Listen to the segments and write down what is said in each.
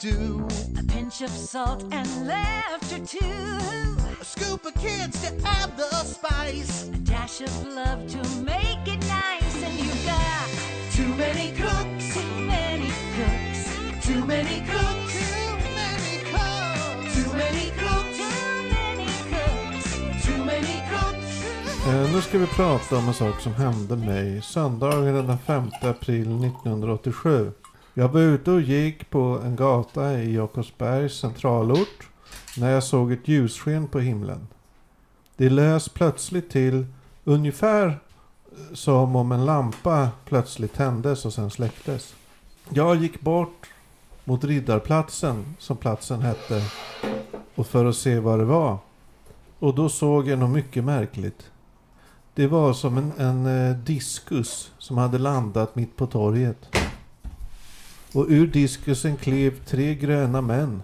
do. A pinch of salt and laughter too. A scoop of kids to add the spice. A dash of love to make it nice. And you got too many cooks, too many cooks, too many cooks, Too many cooks. too many cooks, too many cooks, too many cooks. Eh, nu ska vi prata om en sak som hände mig söndagen den 5 april 1987. Jag var ute och gick på en gata i Jakobsbergs centralort när jag såg ett ljussken på himlen. Det lös plötsligt till ungefär som om en lampa plötsligt tändes och sen släcktes. Jag gick bort mot Riddarplatsen som platsen hette och för att se vad det var. Och då såg jag något mycket märkligt. Det var som en, en eh, diskus som hade landat mitt på torget. Och ur diskusen klev tre gröna män.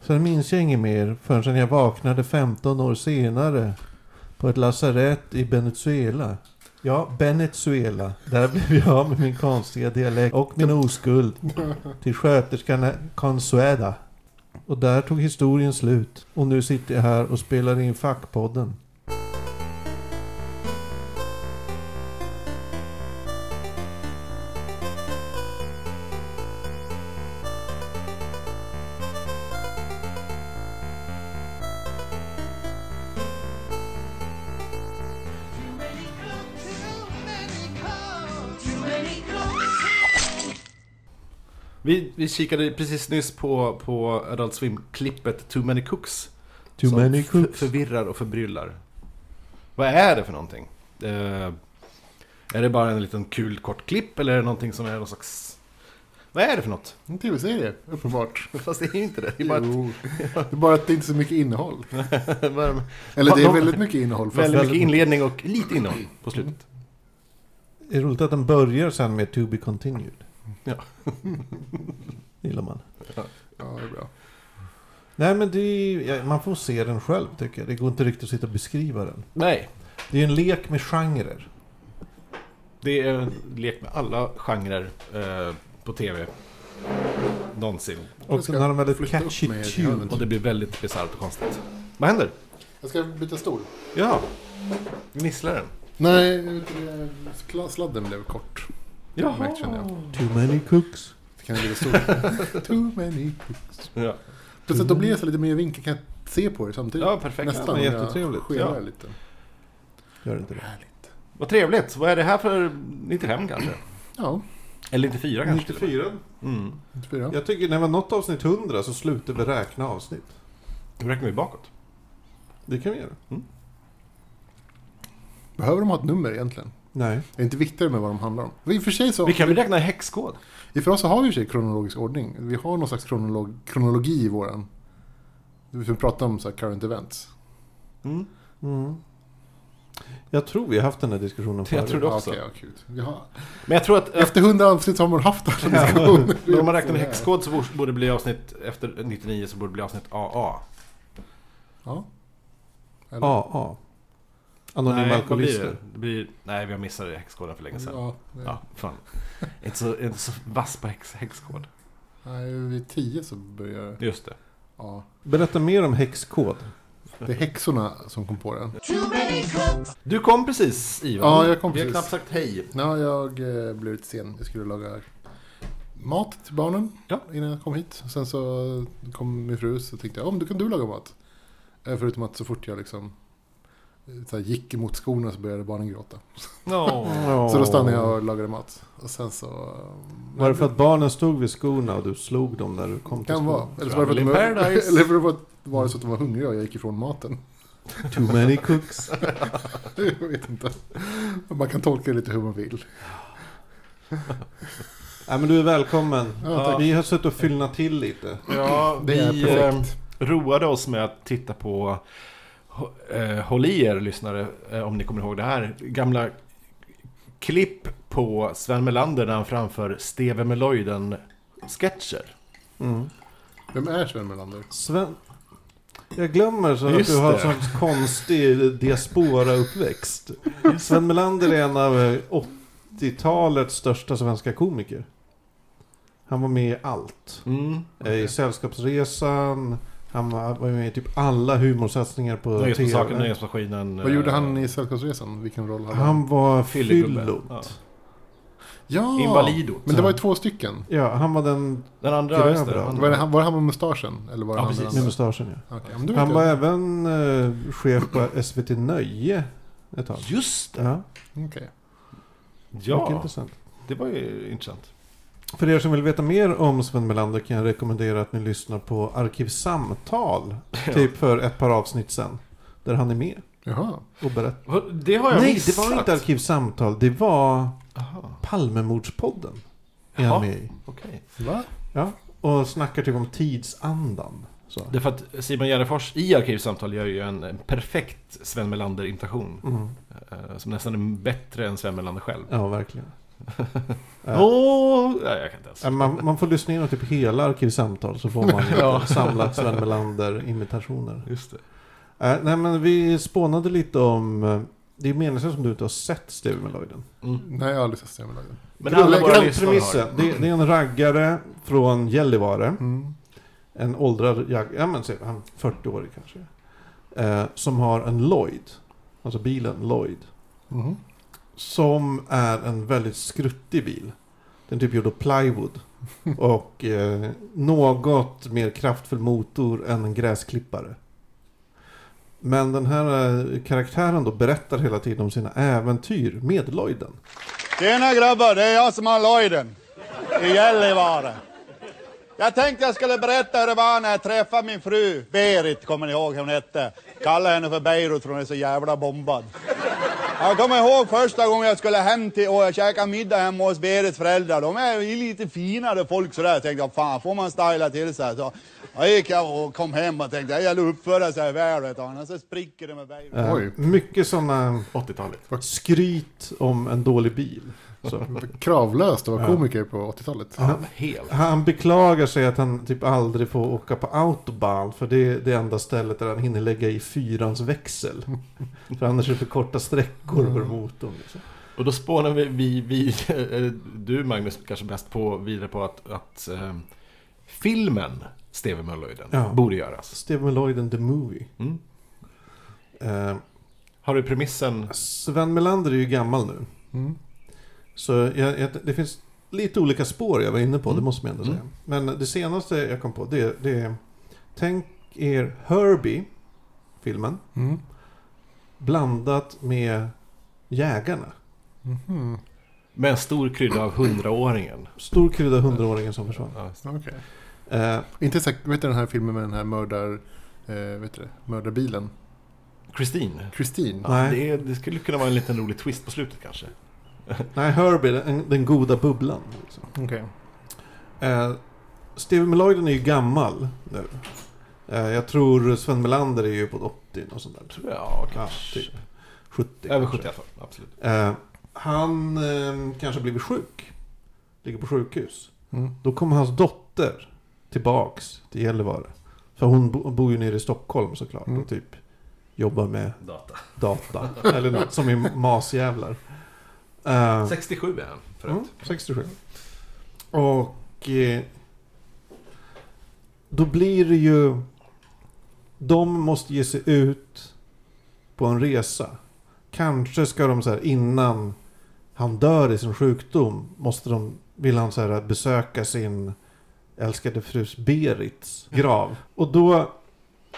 Sen minns jag inget mer förrän jag vaknade 15 år senare på ett lasarett i Venezuela. Ja, Venezuela. Där blev jag av med min konstiga dialekt och min oskuld till sköterskan Consueda. Och där tog historien slut. Och nu sitter jag här och spelar in Fackpodden. Vi, vi kikade precis nyss på, på Adult Swim-klippet Too Many Cooks. Too som many cooks. förvirrar och förbryllar. Vad är det för någonting? Eh, är det bara en liten kul kort klipp eller är det någonting som är någon slags... Vad är det för något? En tv-serie, uppenbart. Fast det är ju inte det. Det är bara Jo. Det är bara att det inte är så mycket innehåll. bara Eller det är väldigt mycket innehåll. Fast väldigt mycket inledning och lite innehåll på slutet. Det är roligt att den börjar sen med To be continued. Ja. gillar man. Ja, det är bra. Nej men det är, man får se den själv tycker jag. Det går inte riktigt att sitta och beskriva den. Nej, Det är en lek med genrer. det är en lek med alla genrer eh, på tv. Någonsin. Och den har en väldigt flytta upp catchy mig tune. Och det blir väldigt bisarrt och konstigt. Vad händer? Jag ska byta stol. Ja, gnisslar den? Nej, sladden blev kort. Märkt, känner jag. Too many cooks. Det kan bli stor. Too many cooks. Ja. Plus att då blir jag så lite mer vinkel. Kan jag se på er samtidigt? Ja, perfekt. Nästan. Ja, jag jättetrevligt. Ja. lite. Gör inte det. Härligt. Vad trevligt. Vad är det här för 95 kanske? Ja, Eller 94 kanske? till och med. 94. Mm. 94. Jag tycker när det var något avsnitt 100 så slutar vi räkna avsnitt. Då räknar vi bakåt. Det kan vi göra. Behöver de ha ett nummer egentligen? Nej. Det är inte viktigare med vad de handlar om. I och för sig så... Vi kan väl räkna häxkod? I för oss så har vi i och för sig kronologisk ordning. Vi har någon slags kronolog, kronologi i våran. Vi pratar om så här current events. Mm. Mm. Jag tror vi har haft den här diskussionen Jag tror det Ja, också. Ja, kul. Vi har... Men jag tror att Efter hundra avsnitt så har man haft den här diskussionen. om man räknar med häxkod så borde det bli avsnitt efter 99 så borde det bli avsnitt AA. Ja. Eller- AA. Anonyma Nej, vad blir alkoholister. det? det blir, nej, vi har missat häxkoden för länge sedan. Ja, ja. Ja, fan. inte, så, inte så vass på häx, häxkod. Nej, vid tio så börjar... Just det. Ja. Berätta mer om häxkod. Det är häxorna som kom på den. Too many cooks. Du kom precis Ivan. Ja, jag kom Vi har precis. knappt sagt hej. Ja, jag eh, blev lite sen. Jag skulle laga mat till barnen Ja. innan jag kom hit. Sen så kom min fru så tänkte jag, om du kan du laga mat. Eh, Förutom att så fort jag liksom så här, gick emot skorna så började barnen gråta. No. Så då stannade jag och lagade mat. Och sen så... Var det för att barnen stod vid skorna och du slog dem när du kom till Kan vara. skolan? Eller så var det för att de var, paradise. eller för att var det så att de var hungriga och jag gick ifrån maten. Too many cooks. jag vet inte. Man kan tolka det lite hur man vill. Nej men du är välkommen. Ja. Vi har suttit och fyllnat till lite. Ja, Det är vi perfekt. eh, roade oss med att titta på Håll i er lyssnare, eh, om ni kommer ihåg det här. Gamla klipp på Sven Melander när han framför Steve Meloiden-sketcher. Mm. Vem är Sven Melander? Sven... Jag glömmer så att du har en sån konstig diaspora-uppväxt. Sven Melander är en av eh, 80-talets största svenska komiker. Han var med i allt. Mm, Eh, okej. I Sällskapsresan. Han var med i typ alla humorsatsningar på Nöjesmassakern, TV. Nöjesmaskinen. Vad gjorde eh, han i Sällskapsresan? Vilken roll hade han? Han var fyllot. Ja. Ja! Invalidot. Men det var ju två stycken. Ja, han var den Den andra, ja, just det. Grövre. Han- Var det, han- var det han med mustaschen? Eller var det Ja, han precis. med mustaschen ja. Okej, men vet Han jag. var även eh, chef på SVT Nöje ett tag. Just det! Ja, Okej. mycket Ja, intressant. det var ju intressant. För er som vill veta mer om Sven Melander kan jag rekommendera att ni lyssnar på Arkivsamtal. Typ för ett par avsnitt sen. Där han är med Jaha. och berättar. Det har jag Nej, missat. det var inte Arkivsamtal. Det var Aha, Palmemordspodden. Är Jaha. han med i. okej. Va? Ja, och snackar typ om tidsandan. Så. Det är för att Simon Gärdenfors i Arkivsamtal gör ju en, en perfekt Sven Melander-imitation. Mm. eh, Som nästan är bättre än Sven Melander själv. Ja, verkligen. Ja. Åh! Nej, jag kan inte ens. Ja, Man, man får lyssna igenom typ hela Arkivsamtal så får man Ja. samlat Sven Melander-imitationer. Just det. Äh, nej men vi spånade lite om... eh, Det är meningslöst om du inte har sett Stevie Meloiden. Mm. Nej, jag har aldrig sett Stenbolagen. Men alla våra Grundpremissen. har. Det, det är en raggare från Gällivare. Mm. En åldrad jag, ja men han 40-årig kanske. Eh, som har en Lloyd. Alltså bilen Lloyd. Mhm. Som är en väldigt skruttig bil. Den är typ gjord av plywood. Och eh, något mer kraftfull motor än en gräsklippare. Men den här eh, karaktären då berättar hela tiden om sina äventyr med Lloyden. Tjena grabbar, det är jag som har Lloyden i Gällivare. Jag tänkte jag skulle berätta hur det var när jag träffade min fru Berit, kommer ni ihåg hur hon hette? Kallade henne för Beirut för hon är så jävla bombad. Jag kommer ihåg första gången jag skulle hem till och jag käkade middag hemma hos Berits föräldrar. De är ju lite finare folk sådär. Jag tänkte, fan får man styla till sig? Så jag gick och kom hem och tänkte, jag gäller att uppföra sig väl vet du, annars så spricker det med Beirut. Eh, Oj. mycket sådana 80-talet. skryt om en dålig bil. Så. Kravlöst att vara Ja. komiker på 80-talet. Ja. Helt. Han beklagar sig att han typ aldrig får åka på autobahn. För det är det enda stället där han hinner lägga i fyrans växel. för annars är det för korta sträckor över motorn. Liksom. Och då spånar vi, vi, vi du Magnus kanske mest på vidare på att, att eh, filmen Steve Mölöjden Ja. borde göras. Steve Meloiden the Movie. Mm. Eh, Har du premissen? Sven Melander är ju gammal nu. Mm. Så jag, jag, det finns lite olika spår jag var inne på, Mm. det måste man ändå Mm. säga. Men det senaste jag kom på, det, det är... Tänk er Herbie, filmen, Mm. blandat med Jägarna. Mhm. Med en stor krydda av hundraåringen. Stor krydda hundraåringen som försvann. Ja, Okej. Eh, Inte säkert, vet du den här filmen med den här mördar... Eh, vet du det? Mördarbilen? Christine. Christine? Ja, det, det skulle kunna vara en liten rolig twist på slutet kanske. nej, Herbie, den, den goda bubblan. Liksom. Okej. Eh, Steve Meloiden är ju gammal nu. Eh, jag tror Sven Melander är ju på 80 och sånt där. Ja, Ja, kanske. typ 70. Över kanske. 70 i alla fall, absolut. Eh, han eh, kanske har blivit sjuk. Ligger på sjukhus. Mm. Då kommer hans dotter tillbaks till Gällivare. För hon bo, bor ju nere i Stockholm såklart. Mm. Och typ jobbar med Data. data. eller något som är masjävlar. Eh, 67 är han, för Mm, att. 67. Och eh, då blir det ju... De måste ge sig ut på en resa. Kanske ska de så här innan han dör i sin sjukdom måste de, vill han så här besöka sin älskade frus Berits grav. Och då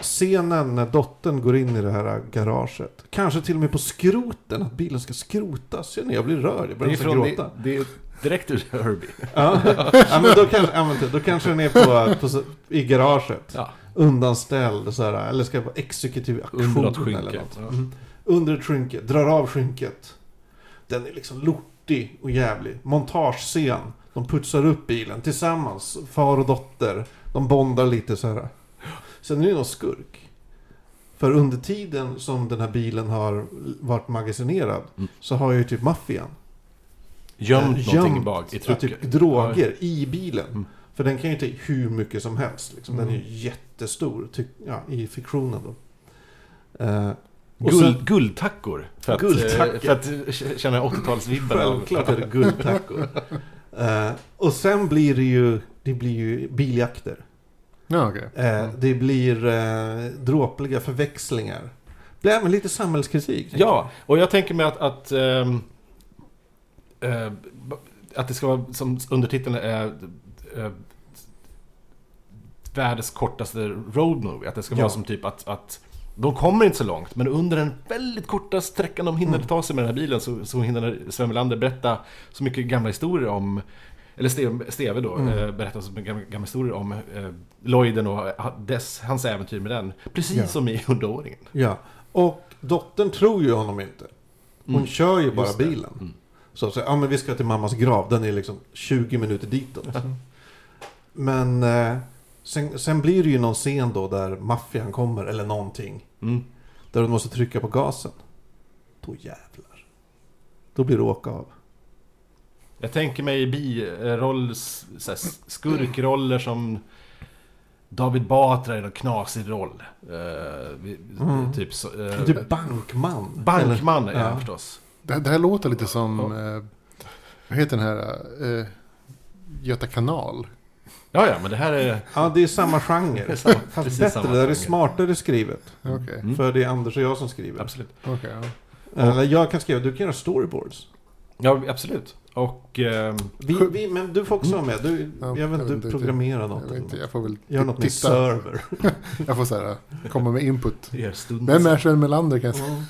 scenen när dottern går in i det här garaget. Kanske till och med på skroten, att bilen ska skrotas. Jag, jag blir rörd, jag börjar nästan gråta. det, det direkt ur Herbie. Ja, ja men då kanske, ja, men då kanske den är på, på, i garaget. Ja, Undanställd så här, eller ska det vara exekutiv aktion eller något. Ja. Mm. Under ett skynke, drar av skynket. Den är liksom lortig och jävlig. Montagescen. De putsar upp bilen tillsammans, far och dotter. De bondar lite så här. Sen är det någon skurk. För under tiden som den här bilen har varit magasinerad Mm. så har ju typ maffian Gömt eh, någonting bak i ja, trucket. Typ droger i bilen. Mm. För den kan ju ta i hur mycket som helst. Liksom. Den är Mm. ju jättestor ty- ja, i fiktionen då. Och Guld, sen- guldtackor. För att, Guldtackor. eh, för att känna 80-talsvibbar. av- Självklart är det guldtackor. Eh, och sen blir det ju, det blir ju biljakter. Ja, okej. Eh, det blir eh, dråpliga förväxlingar. Det blir även lite samhällskritik. Ja, och jag tänker mig att... att ehm, eh, att det ska vara som undertiteln är... eh, världens kortaste road movie. Att det ska Ja. vara som typ att, att de kommer inte så långt, men under den väldigt korta sträckan de hinner Mm. ta sig med den här bilen så, så hinner Sven Melander berätta så mycket gamla historier om eller Steve, Steve då, Mm. eh, berättar gamla, historier om eh, Lloyden och ha- dess, hans äventyr med den. Precis Ja. som i Hundraåringen. Ja, och dottern tror ju honom inte. Hon Mm. kör ju bara bilen. Mm. Så säger ja men vi ska till mammas grav, den är liksom 20 minuter ditåt. Men eh, sen, sen blir det ju någon scen då där maffian kommer, eller någonting. Mm. Där de måste trycka på gasen. Då jävlar. Då blir det åka av. Jag tänker mig biroll, skurkroller som David Batra i någon knasig roll. Eh, Mm. Typ så, eh, Typ bankman. Bankman är Eller- ja. förstås. Det, det här låter lite som... Eh, vad heter den här? Eh, Göta kanal. Ja, ja, men det här är... Ja, det är samma Det är genre. samma, Fast bättre, samma det är genre. smartare skrivet. Mm. För det är Anders och jag som skriver. Absolut. Okej, ja. Eller jag kan skriva, du kan göra storyboards. Ja, absolut. Och... ehm, Vi, vi, men du får också vara med. Du, Ja, jag vet jag du inte. programmerar Jag, något. vet inte, jag får väl Gör något med server. Jag får så här, komma med input. er. Vem är Sven Melander kan jag säga.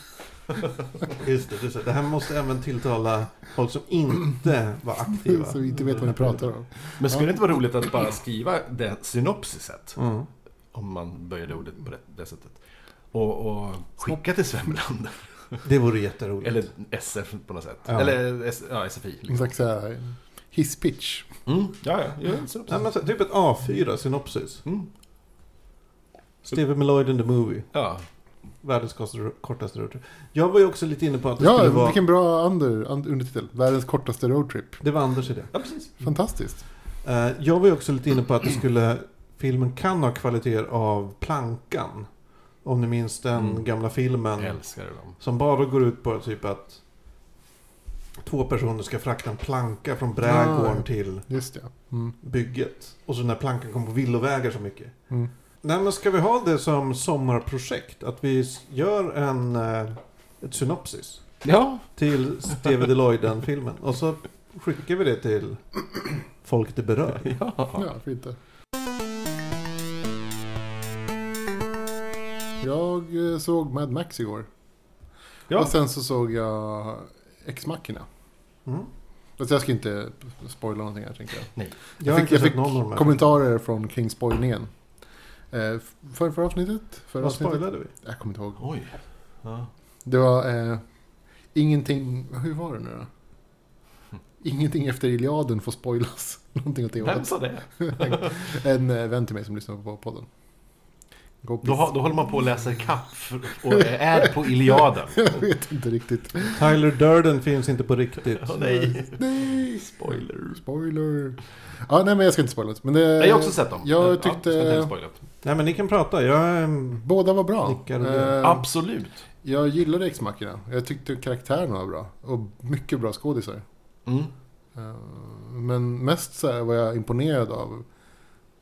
Just det, just det. det här måste även tilltala folk som inte var aktiva. Så vi inte vet vad ni pratar om. Men skulle det inte vara roligt att bara skriva det synopsiset? Mm. Om man böjde ordet på det, det sättet. Och, och skicka till Sven Melander. Det vore jätteroligt. Eller SF på något sätt. Ja. Eller S- ja, SFI. En Liksom. slags så här, hisspitch. Mm, ja, ja. ja synopsis. Nej, men så, typ ett A4 synopsis. Mm. Steve Melloyd in the movie. Ja, Världens kortaste- roadtrip. Jag var ju också lite inne på att det skulle Ja, vara... vilken bra under, und- undertitel. Världens kortaste roadtrip. Det var Anders idé. ja precis. Fantastiskt. Eh, jag var ju också lite inne på att det skulle... Filmen kan ha kvaliteter av Plankan. Om ni minns den Mm. gamla filmen. Älskar dem. Som bara går ut på typ att två personer ska frakta en planka från brädgården Ah. till Just ja. Mm. bygget. Och så när plankan kommer på villovägar så mycket. Mm. Nej men ska vi ha det som sommarprojekt? Att vi gör en, eh, ett synopsis Ja, till Steve Deloiden-filmen. Och så skickar vi det till folk det berör. ja. Ja, fint det. Jag eh, såg Mad Max igår. ja. Och sen så såg jag X-Machina. Mm. Jag ska inte spoila någonting här tänker jag. Jag, har fick- jag fick. Kommentarer från kring spoilningen. Eh, för, förra avsnittet? Förra Vad avsnittet? spoilade vi? Jag kommer inte ihåg. Oj. Ja. Det var eh, ingenting... Hur var det nu då? Ingenting efter Iliaden får spoilas. Någonting åt det Vem sa det? En eh, vän till mig som lyssnar på podden. Då, då håller man på och läser kapp och är på Iliaden. Jag vet inte riktigt. Tyler Durden finns inte på riktigt. Åh nej. Nej! Spoiler. Spoiler. Ja, nej men jag ska inte spoila. Men det, Nej, jag har också sett dem. Jag Ja, tyckte heller spoila. Nej men ni kan prata. Jag, ehm, båda var bra. Eh, Absolut. jag gillade X-Machina. Jag tyckte karaktärerna var bra. Och mycket bra skådisar. Mm. Eh, Men mest så här var jag imponerad av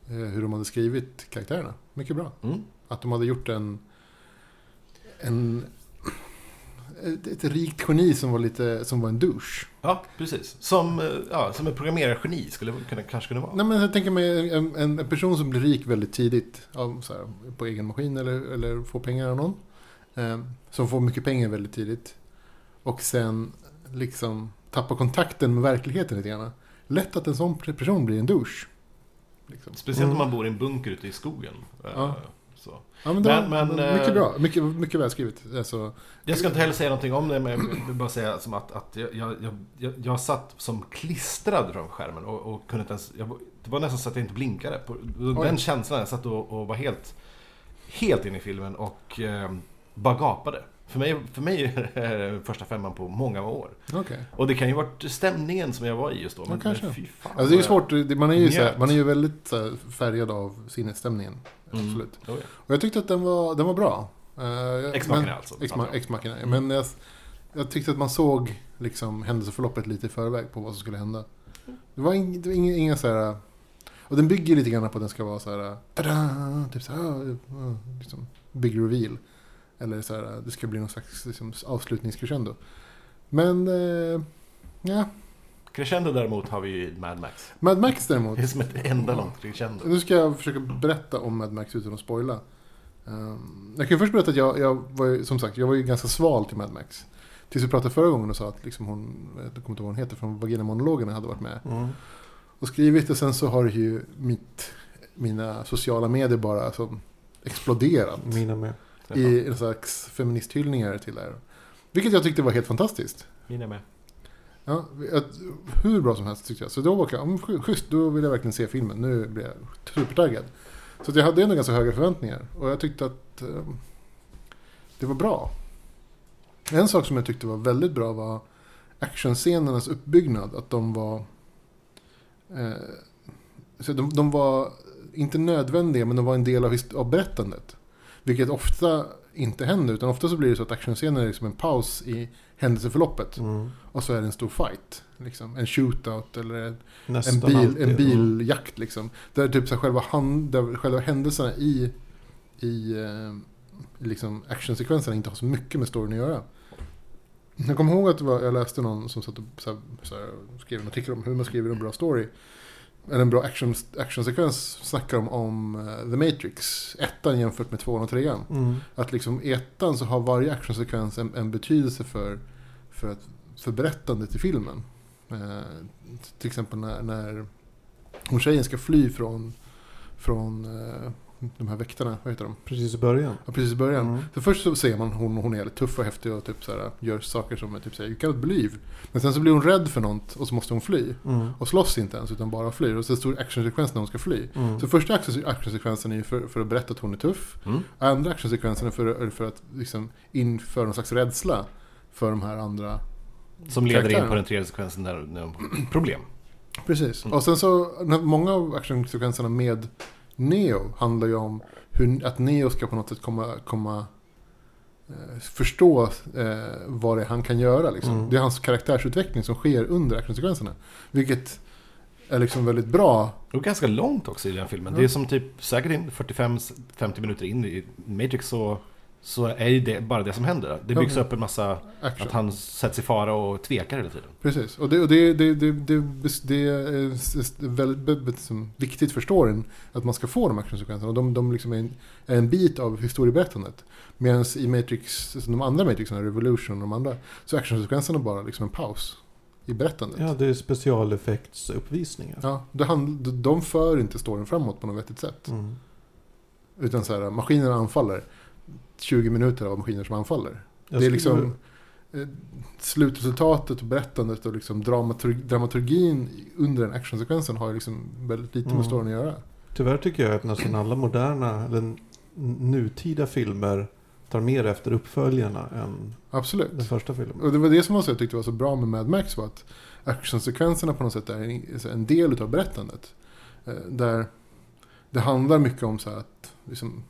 hur de hade skrivit karaktärerna. Mycket bra. Mm. Att de hade gjort en... en ett, ett rikt geni som var lite som var en douche. Ja, precis. Som, eh, ja, som en programmerargeni skulle kunna, kanske kunna vara. Nej, men jag tänker mig en, en, en person som blir rik väldigt tidigt av, så här, på egen maskin eller, eller får pengar av någon. Eh, som får mycket pengar väldigt tidigt. Och sen liksom tappar kontakten med verkligheten lite grann. Lätt att en sån person blir en douche. Liksom. Speciellt om Mm. man bor i en bunker ute i skogen. Eh, Ja. Så. Ja, men Men- var men, mycket eh, bra. Mycket, mycket välskrivet. Alltså, Jag ska inte heller säga någonting om det, men jag vill bara säga som att, att jag, jag, jag, jag, satt som klistrad framför skärmen och, och kunde inte ens... Jag, det var nästan så att jag inte blinkade. På, den känslan, jag satt och, och var helt, helt inne i filmen och eh, bara gapade. För mig, för mig är det första femman på många år. okej. Och det kan ju varit stämningen som jag var i just då. Ja, kanske. fy fan. Alltså, det är svårt. Man är ju, så här, Njöt. man är ju väldigt färgad av sinnesstämningen. Mm. Absolut. Oh, ja. Och jag tyckte att den var, den var bra. Uh, jag- X-Machina men- alltså. Ex-Machina. Men jag, jag tyckte att man såg liksom, händelseförloppet lite i förväg på vad som skulle hända. Det var, ing, det var inga, inga så här... Och den bygger lite grann på att den ska vara så här... Tada, typ så här... ja, Liksom, big reveal. Eller så här, det ska bli någon slags liksom, avslutningscrescendo. Men, eh, ja. Crescendo däremot har vi ju i Mad Max. Mad Max däremot. Det är som ett enda långt crescendo. Nu ska jag försöka berätta om Mad Max utan att spoila. Um, jag kan ju först berätta att jag, jag var ju, som sagt, jag var ju ganska sval till Mad Max. Tills vi pratade förra gången och sa att liksom hon, jag kommer inte ihåg vad hon heter, från Vagina-monologerna hade varit med. Mm. Och skrivit och sen så har ju mitt, mina sociala medier bara som exploderat. Mina med. I en slags feministhyllningar till det här. Vilket jag tyckte var helt fantastiskt. Mina med. Ja, att- hur bra som helst tyckte jag. Så då var jag, schysst, då vill jag verkligen se filmen. Nu blir jag supertaggad. Så jag hade ändå ganska höga förväntningar. Och jag tyckte att eh, det var bra. En sak som jag tyckte var väldigt bra var actionscenernas uppbyggnad. Att de var... Eh, så de, de var inte nödvändiga, men de var en del av, av berättandet. Vilket ofta inte händer, utan ofta så blir det så att actionscener är liksom en paus i händelseförloppet. Mm. Och så är det en stor fight. Liksom. En shootout eller en, bil, alltid. en biljakt. Liksom. Där typ så här själva, hand, där själva händelserna i, i eh, liksom actionsekvenserna inte har så mycket med storyn att göra. Jag kommer ihåg att var, jag läste någon som satt och så här, så här, skrev en artikel om hur man skriver en bra story. Eller en bra action, actionsekvens snackar om, om eh, The Matrix. Ettan jämfört med tvåan och trean. Mm. Att liksom i ettan så har varje actionsekvens en, en betydelse för, för, att, för berättandet i filmen. Eh, till exempel när, när hon tjejen ska fly från, från eh, de här väktarna, vad heter de? Precis i början. Ja, precis i början. Mm. Så först så ser man hon, hon är jävligt tuff och häftig och typ så här, gör saker som är typ så här, you cannot believe. Men sen så blir hon rädd för något och så måste hon fly. Mm. Och slåss inte ens utan bara flyr. Och så stor actionsekvens när hon ska fly. Mm. Så första action- actionsekvensen är ju för, för att berätta att hon är tuff. Mm. Andra actionsekvensen är för, för att liksom införa någon slags rädsla för de här andra. Som leder in på den tredje sekvensen där problem. Precis. Mm. Och sen så, många av actionsekvenserna med Neo handlar ju om hur, att Neo ska på något sätt komma, komma eh, förstå eh, vad det är han kan göra. Liksom. Mm. Det är hans karaktärsutveckling som sker under actionsekvenserna. Vilket är liksom väldigt bra. Och ganska långt också i den filmen. Ja. Det är som typ säkert in 45-50 minuter in i Matrix så, så är det bara det som händer. Det byggs Ja. upp en massa Action. att han sätts i fara och tvekar hela tiden. Precis, och det, och det, det, det, det, det är väldigt viktigt för storyn att man ska få de actionssekvenserna. Och de, de liksom är, en, är en bit av historieberättandet. Medan i Matrix, alltså de andra Matrixarna, Revolution och de andra, så är actionsekvenserna bara liksom en paus i berättandet. Ja, det är specialeffektsuppvisningar. Ja, det hand, de- de för inte storyn framåt på något vettigt sätt. Mm. Utan så här, maskinerna anfaller. 20 minuter av maskiner som anfaller. Jag det är skulle- liksom eh, slutresultatet och berättandet och liksom dramaturg, dramaturgin under den actionsekvensen har liksom väldigt lite med Mm. storyn att göra. Tyvärr tycker jag att nästan alla moderna, eller nutida filmer tar mer efter uppföljarna än Absolut. den första filmen. Och det var det som jag tyckte var så bra med Mad Max var att actionsekvenserna på något sätt är en, del av berättandet. Eh, Där det handlar mycket om så här att liksom,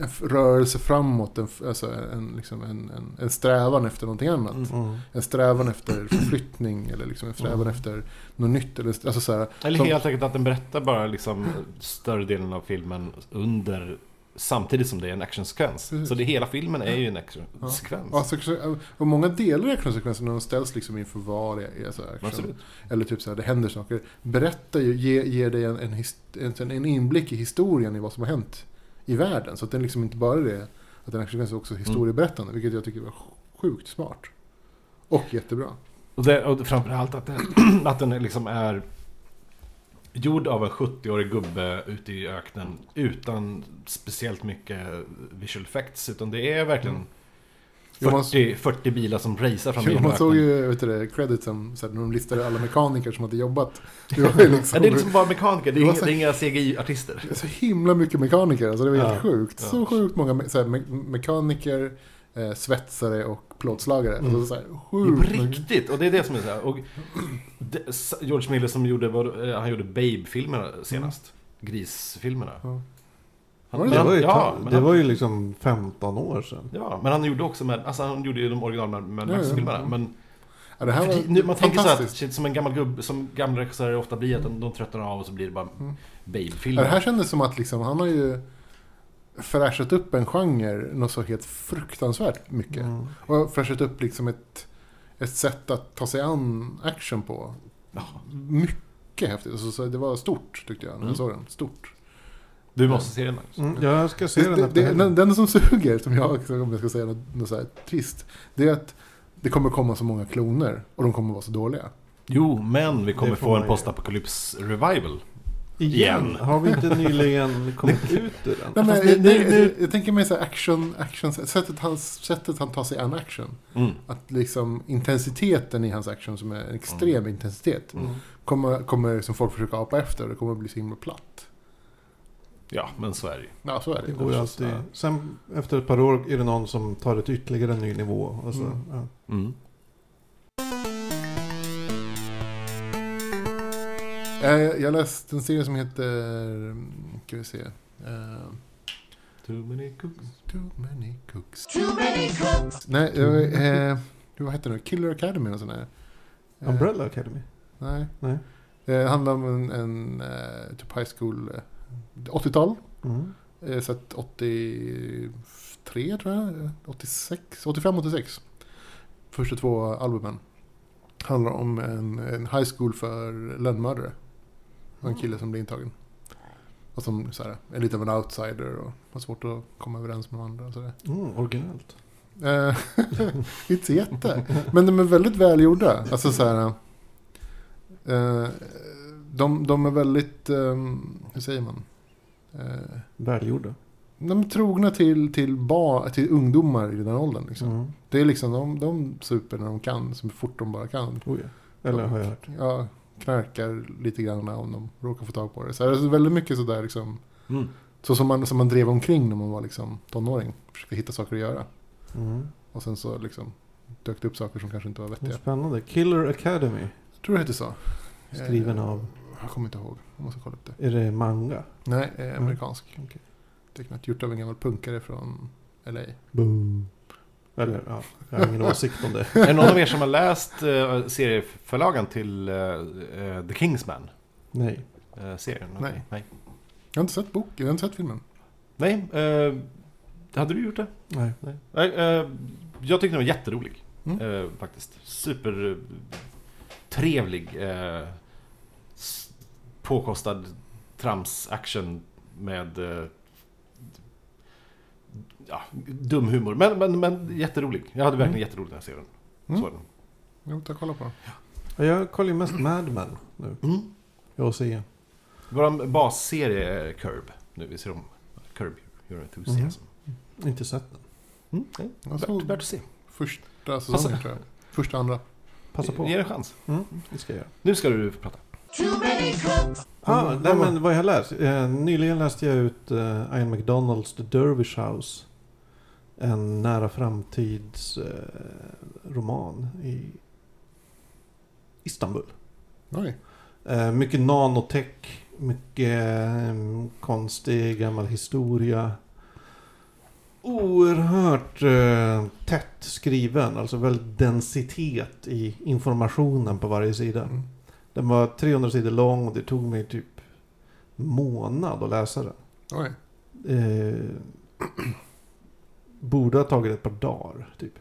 en rörelse framåt, en, alltså en, liksom en, en, en strävan efter någonting annat. Mm. En strävan efter förflyttning eller liksom en strävan Mm. efter något nytt. Eller, alltså så här, Eller som- helt enkelt att den berättar bara liksom större delen av filmen under Samtidigt som det är en actionsekvens. Precis. Så det hela filmen är ju en actionsekvens. Ja, alltså, och många delar i actionsekvensen när de ställs liksom inför det är så här action. Absolut. Eller typ så här, det händer saker. Berättar ju, ger, ger dig en, en, en, en inblick i historien i vad som har hänt i världen. Så att den liksom inte bara är det, att den är också historieberättande. Vilket jag tycker var sjukt smart. Och jättebra. Och, det, och framförallt att den, att den liksom är gjord av en 70-årig gubbe ute i öknen utan speciellt mycket visual effects. Utan det är verkligen Mm. Jo, man- 40, 40 bilar som racear fram Jo, man såg ju vet du creditsen så här, när de listade alla mekaniker som hade jobbat. Det var liksom, Ja, det är liksom bara mekaniker, det är inga, så- inga CGI-artister. Det är så himla mycket mekaniker, alltså det var helt Ja. sjukt. Ja. Så sjukt många så här, me- mekaniker, eh, svetsare och plåtslagare. Mm. Alltså, så här, sjukt riktigt! Och det är det som är så här. Och George Miller som gjorde, eh, han gjorde Babe-filmerna senast. Grisfilmerna. Ja. Han, det var ju, ja, det han, var ju liksom 15 år sedan. ja, men han gjorde också med, alltså han gjorde ju de original med, med Ja, ja, Max-filmerna. ja. Men Ja, det här var nu, man tänker så shit, som en gammal gubbe, som gamla regissörer ofta blir, att de, de tröttnar av och så blir det bara Mm. babe-filmer. Ja, det här kändes som att liksom, han har ju fräschat upp en genre något så helt fruktansvärt mycket. Mm. Och fräschat upp liksom ett, ett sätt att ta sig an action på. Ja. Mycket häftigt. Alltså, så det var stort tyckte jag när jag Mm. såg den. Stort. Du måste se den Magnus. Mm, jag ska se den Det, efter det, den, den som suger, som jag, om jag ska säga något, något så här trist, det är att det kommer komma så många kloner och de kommer vara så dåliga. Jo, men vi kommer få en postapokalyps revival. Igen? Igen. Har vi inte nyligen kommit ut ur den? Nej, men, nu- jag, nu- jag, tänker mig så här action, action sättet, han, sättet han tar sig an action. Mm. Att liksom intensiteten i hans action, som är en extrem intensitet, Mm. kommer, kommer som folk försöker apa efter och det kommer att bli så himla platt. Ja, men så är det ju. Ja, så är det. Det går ju alltid. Sen efter ett par år är det någon som tar till ytterligare en ny nivå. Och så, Mm. ja. Mm. Jag, jag läste en serie som heter, ska vi se, eh, Too many cooks. Too many cooks. Too many cooks. Nej, eh, eh, vad heter det? Killer Academy och sån där. Eh, Umbrella Academy? Nej. Nej. Eh, Det handlar om en, en eh, typ high school, eh, 80-tal. Mm. Eh, Så att 83 tror jag, eh, 86, 85-86. Första två albumen. Handlar om en, en high school för lönnmördare. Och en kille som blir intagen. Och som så här, är lite av en outsider och har svårt att komma överens med andra. Och så. Mm, originellt. Eh, inte jätte. Men de är väldigt välgjorda. Alltså så här. Eh, de, de är väldigt, eh, hur säger man? Eh, Välgjorda. de är trogna till, till, bar, till ungdomar i den åldern. Liksom. Mm. Det är liksom, de, de super när de kan, så fort de bara kan. Oh, ja. Eller har jag hört. Ja, knarkar lite grann om de råkar få tag på det. Så det är väldigt mycket sådär liksom. Mm. Så som man, som man drev omkring när man var liksom tonåring. Försökte hitta saker att göra. Mm. Och sen så liksom dök det upp saker som kanske inte var vettiga. Spännande. Killer Academy. Jag tror det hette så. Skriven Eh, av, Jag kommer inte ihåg. Jag måste kolla upp det. är det manga? Nej, eh, amerikansk. Okej. Tecknat. Gjort av en gammal punkare från LA. Boo. Eller ja, jag har ingen åsikt om det. Är det någon av er som har läst uh, serieförlagan till eh, eh, The Kingsman? Nej. Uh, serien? Nej. Okej, Nej. Jag har inte sett boken, jag har inte sett filmen. Nej eh, hade du gjort det? Nej. Nej. Nej eh, jag tyckte den var jätterolig. Mm. Eh, faktiskt. Super eh, trevlig. eh, påkostad trams-action med eh, ja, dum humor. Men, men, men jätterolig. Jag hade verkligen jätteroligt när jag ser den. Mm. Så den. Jag vill ta och kolla på den. Ja, Jag kollar ju mest Mad Men nu. Mm. Jag och se. Vår basserie är Curb. Nu vi ser om Curb Your Enthusiasm. Inte sett den. Mm. nej, Jag Värt, såg värt att se. första säsongen tror jag. Första, andra. Passa på. Ge det en chans. Mm, det ska jag göra. Nu ska du prata. Too many cooks. Ah, nej, men vad jag har läst. Eh, nyligen läste jag ut eh, Ian McDonalds The Dervish House. En nära framtids eh, roman i Istanbul. Oj. Eh, mycket nanotech, mycket eh, konstig gammal historia. Oerhört eh, tätt skriven, alltså väldigt densitet i informationen på varje sida. Mm. Den var 300 sidor lång och det tog mig typ månad att läsa den. Oj. Eh, borde ha tagit ett par dagar, typ.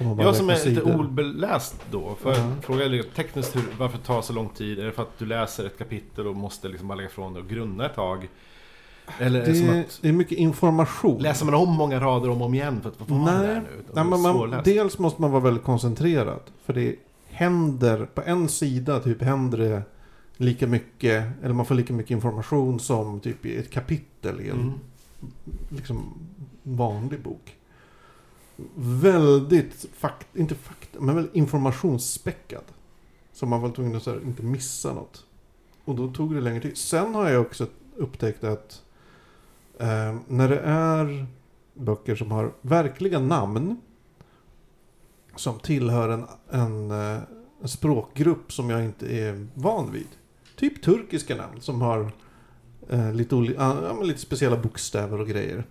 Man Jag som är lite sidor. obeläst då, får jag Ja. fråga lite tekniskt hur, varför det tar så lång tid? Är det för att du läser ett kapitel och måste liksom bara lägga ifrån det och grunna ett tag? Eller är det, som Det, att det är mycket information. läser man om många rader om och om igen för att vad det Nej, nu? Nej, är man, svårläst. dels måste man vara väldigt koncentrerad. För det händer, på en sida typ händer det lika mycket, eller man får lika mycket information som typ i ett kapitel i en Mm. liksom, vanlig bok. Väldigt, fakt, inte fakta, men väldigt informationsspäckad. Så man var tvungen att här, inte missa något. Och då tog det längre tid. Sen har jag också upptäckt att eh, när det är böcker som har verkliga namn som tillhör en, en, eh, en språkgrupp som jag inte är van vid. Typ turkiska namn som har eh, lite, ja, lite speciella bokstäver och grejer.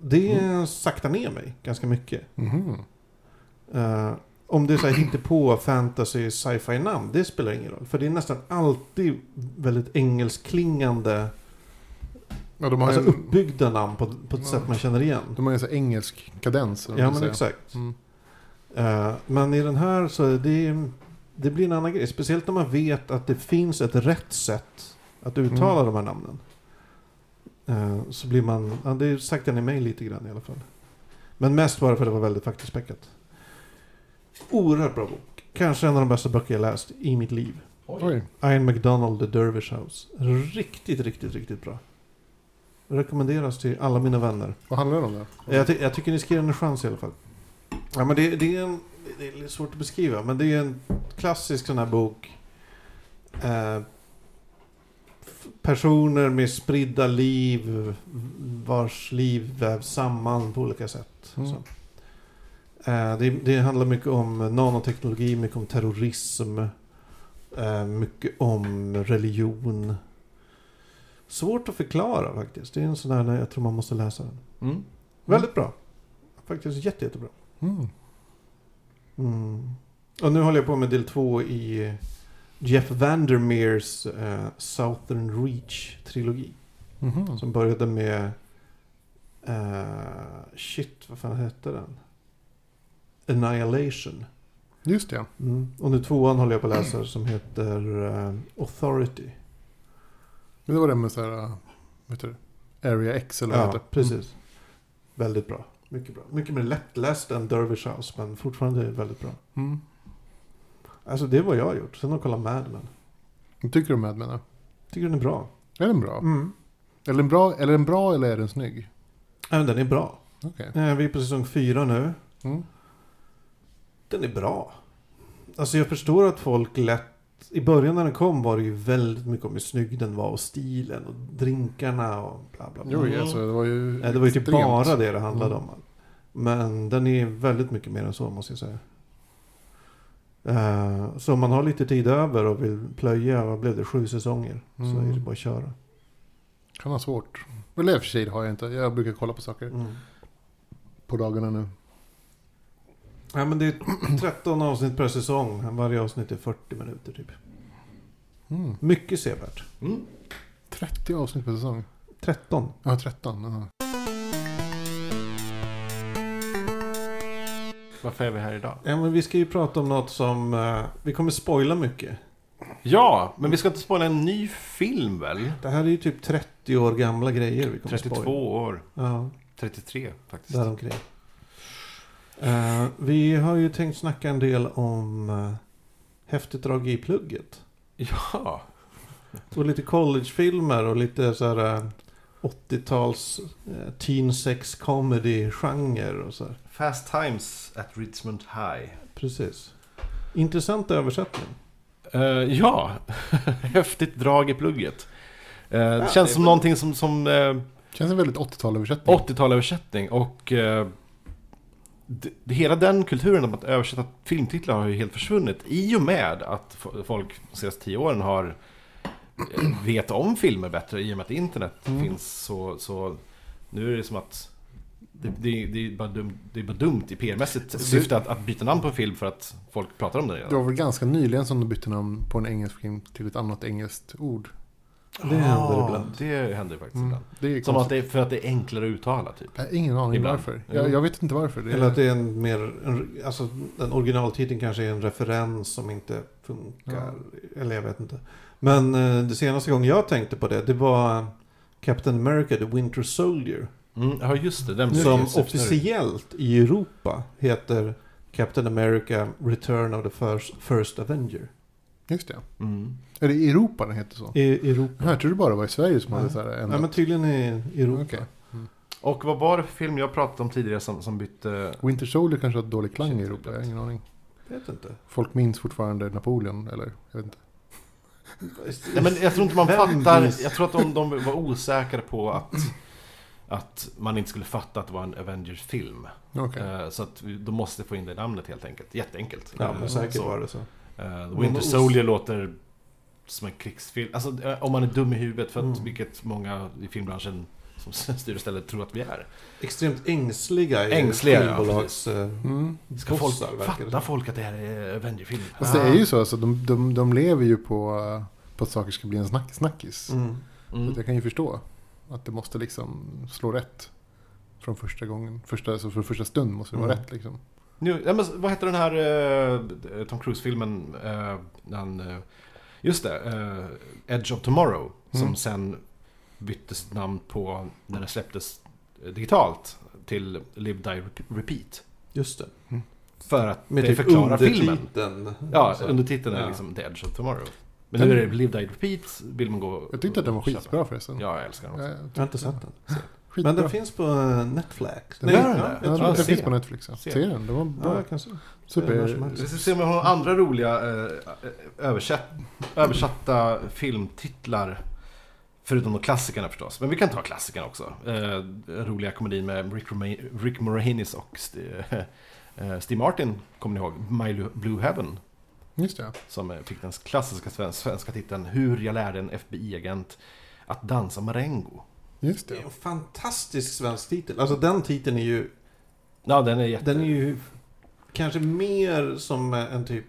Det saktar ner mig ganska mycket. Mhm. Eh, om det är så här på fantasy, sci-fi namn, det spelar ingen roll. För det är nästan alltid väldigt engelskklingande, Ja, de har alltså ju en, uppbyggda namn på, på ett Ja. sätt man känner igen. de har ju en här engelsk kadens. Ja man men säger. exakt. Mm. Eh, men i den här så är det, det blir en annan grej. Speciellt när man vet att det finns ett rätt sätt att uttala Mm. de här namnen. Eh, så blir man, ja, det sagt den i mig lite grann i alla fall. Men mest bara för att det var väldigt faktaspäckat. Oerhört bra bok. Kanske en av de bästa böcker jag läst i mitt liv. Oj. Ian McDonald, The Dervish House. Riktigt, riktigt, riktigt bra. Rekommenderas till alla mina vänner. Vad handlar det om då? Jag, ty- jag tycker ni ska ge den en chans i alla fall. Ja, men det, det, är en, det är svårt att beskriva, men det är en klassisk sån här bok. Eh, personer med spridda liv, vars liv vävs samman på olika sätt. Mm. Eh, det, det handlar mycket om nanoteknologi, mycket om terrorism, eh, mycket om religion. Svårt att förklara faktiskt. Det är en sån där, jag tror man måste läsa den. Mm. Väldigt bra. Faktiskt jätte, jättebra. Mm. Mm. Och nu håller jag på med del två i Jeff Vandermeers eh, Southern Reach-trilogi. Mhm. Som började med... eh, shit, vad fan hette den? Annihilation. Just det. Mm. Och nu tvåan håller jag på att läsa som heter eh, Authority. Men det var det med så här, äh, vad heter det? Area X eller vad Ja, heter det? precis. Väldigt bra. Mycket bra. Mycket mer lättläst än Dervish House, men fortfarande väldigt bra. Mm. Alltså det är vad jag har gjort. Sen har jag kollat Mad Men. Tycker du om Mad Men? då? Tycker den är bra. Är den bra? Mm. Är den bra, är den bra eller är den snygg? Ja, den är bra. Okej. Eh, Vi är på säsong fyra nu. Mm. Den är bra. Alltså jag förstår att folk lätt... I början när den kom var det ju väldigt mycket om hur snygg den var och stilen och drinkarna och bla bla bla. Jo, alltså, det var ju det var ju typ extremt. bara det det handlade Mm. om. Men den är väldigt mycket mer än så måste jag säga. Eh, så om man har lite tid över och vill plöja, vad blev det, sju säsonger? Så Mm. är det bara att köra. Kan ha svårt. Eller i och för sig har jag inte. Jag brukar kolla på saker Mm. på dagarna nu. Ja, men det är 13 avsnitt per säsong. Varje avsnitt är 40 minuter typ. Mm. Mycket sevärt. Mm. 30 avsnitt per säsong. 13. Ja, 13. Ja. Varför är vi här idag? Ja, men vi ska ju prata om något som... eh, vi kommer spoila mycket. Ja, men vi ska inte spoila en ny film väl? Det här är ju typ 30 år gamla grejer vi kommer 32 spoila. år. Ja, 33 faktiskt. däromkring. Uh, vi har ju tänkt snacka en del om uh, häftigt drag i plugget. Ja. Och lite collegefilmer och lite så här eh, 80-tals eh, teen sex comedy-genre och så här. Fast Times at Richmond High. Precis. Intressant översättning. Ja, häftigt drag i plugget. Eh, det det känns är som väl- någonting som, som Känns en väldigt 80-tal översättning. 80-tal-översättning och eh, d- d- hela den kulturen om att översätta filmtitlar har ju helt försvunnit i och med att folk de senaste tio åren har eh, vet om filmer bättre i och med att internet Mm. finns så, så nu är det som att det, det, det, är bara dumt, det är bara dumt i PR-mässigt syfte att, att byta namn på en film för att folk pratar om det redan. Det var väl ganska nyligen som de bytte namn på en engelsk film till ett annat engelskt ord. Det händer ibland. Det händer faktiskt Mm. ibland. Det är Som att det är för att det är enklare att uttala typ. Jag har ingen aning Ibland. varför. Jag, jag vet inte varför. Det Eller att det är en mer... En, alltså den originaltiteln kanske är en referens som inte funkar. Eller jag vet inte. Men eh, det senaste gången jag tänkte på det, det var Captain America, The Winter Soldier. Mm, ja just det, den Som officiellt i Europa heter Captain America Return of the First, first Avenger. Just det. Mm. Är det i Europa den heter så? I Europa. Jag trodde bara det var i Sverige som Nej. hade så här ändrat. Ja, men tydligen i Europa. Okej. Och vad var det för film jag pratade om tidigare som, som bytte... Winter Soldier kanske har dålig klang i Europa. Jag har ingen aning. Vet inte. Folk minns fortfarande Napoleon, eller? Jag vet inte. Nej, men jag tror inte man fattar. Jag tror att de, de var osäkra på att, att man inte skulle fatta att det var en Avengers-film. Okej. Eh, Så att de måste få in det namnet helt enkelt. Jätteenkelt. Ja, Eh, men säkert så. var det så. Eh, var Winter Soldier låter som en krigsfilm. Alltså eh, om man är dum i huvudet. För att, Mm. Vilket många i filmbranschen som styr och ställer tror att vi är. Extremt ängsliga i Ängsliga, ja, filmbolags... eh, Mm. Ska folk, som. folk att det här är Avenger-film? Fast det är ju så, alltså, de, de, de lever ju på, eh, på att saker ska bli en snack, snackis. Mm. Så Mm. att jag kan ju förstå att det måste liksom slå rätt. Från första gången. Första, alltså för första stund måste det vara Mm. rätt liksom. Nu, ja, men vad heter den här eh, Tom Cruise-filmen? eh, han, eh, just det, eh, Edge of Tomorrow. Som Mm. sen byttes namn på när den släpptes eh, digitalt till Live Die Rep- Repeat. Just det. För att Med det typ förklarar filmen. Ja, Så. undertiteln är Ja. liksom The Edge of Tomorrow. Men nu är det Live Die Repeat, vill man gå Jag tyckte att den var skitbra förresten. Ja, jag älskar den också. Ja, Jag har inte sett den. Skitbra. Men den finns på eh, Netflix. Den gör den ja, det? jag Ja, tror den det. finns på Netflix. Ja. Se. Se den, det var Ja, bra. jag kan se. Super. Vi ska se om vi har några andra roliga eh, översatt, översatta filmtitlar. Förutom de klassikerna förstås. Men vi kan ta klassikerna också. Eh, den roliga komedin med Rick, Roma- Rick Moranis och St- eh, Steve Martin, kommer ni ihåg? My Blue Heaven. Just det. Som eh, fick den klassiska sven- svenska titeln Hur jag lärde en FBI-agent att dansa marengo. Just Det det. är en fantastisk svensk titel. Alltså den titeln är ju... Ja, den är jätte... Den är ju kanske mer som en typ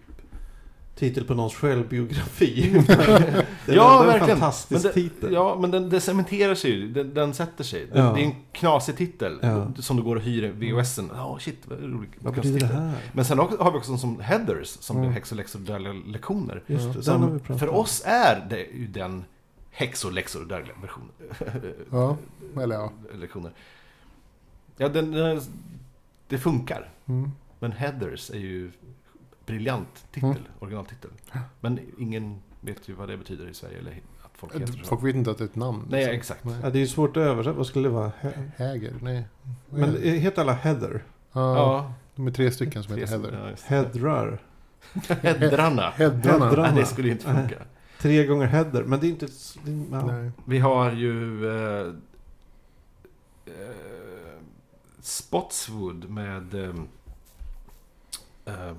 titel på någons självbiografi. det är Ja, en verkligen. fantastisk Men det, titel. Ja, men den, den cementerar sig ju. Den, den sätter sig. Den, Ja. Det är en knasig titel. Ja. Som du går och hyr VHSen. Ja, shit, vad roligt. Vad betyder det titel. här? Men sen har vi också en som Heathers, som Mm. blir häxor, läxor lektioner. Just det, den har vi Som pratat för om. oss är det ju den häxor, läxor och dödliga version, Ja, eller ja. lektioner. Ja, den, den, det funkar. Mm. Men Heathers är ju briljant titel, Mm. originaltitel. Men ingen vet ju vad det betyder i Sverige, eller att folk heter så. Folk vet inte att det är ett namn. Nej, liksom. exakt. Nej. Ja, det är ju svårt att översätta. Vad skulle det vara? He- Häger, nej. Men är det? heter alla Heather? ja, Ja, de är tre stycken som heter tre- Heather. ja. Headrar. Hedrarna. Hedrarna. Hedrarna. Nej, det skulle ju inte funka. Tre gånger header. Men det är inte... Det är, ja. Nej. Vi har ju eh, eh, Spotswood med eh, eh,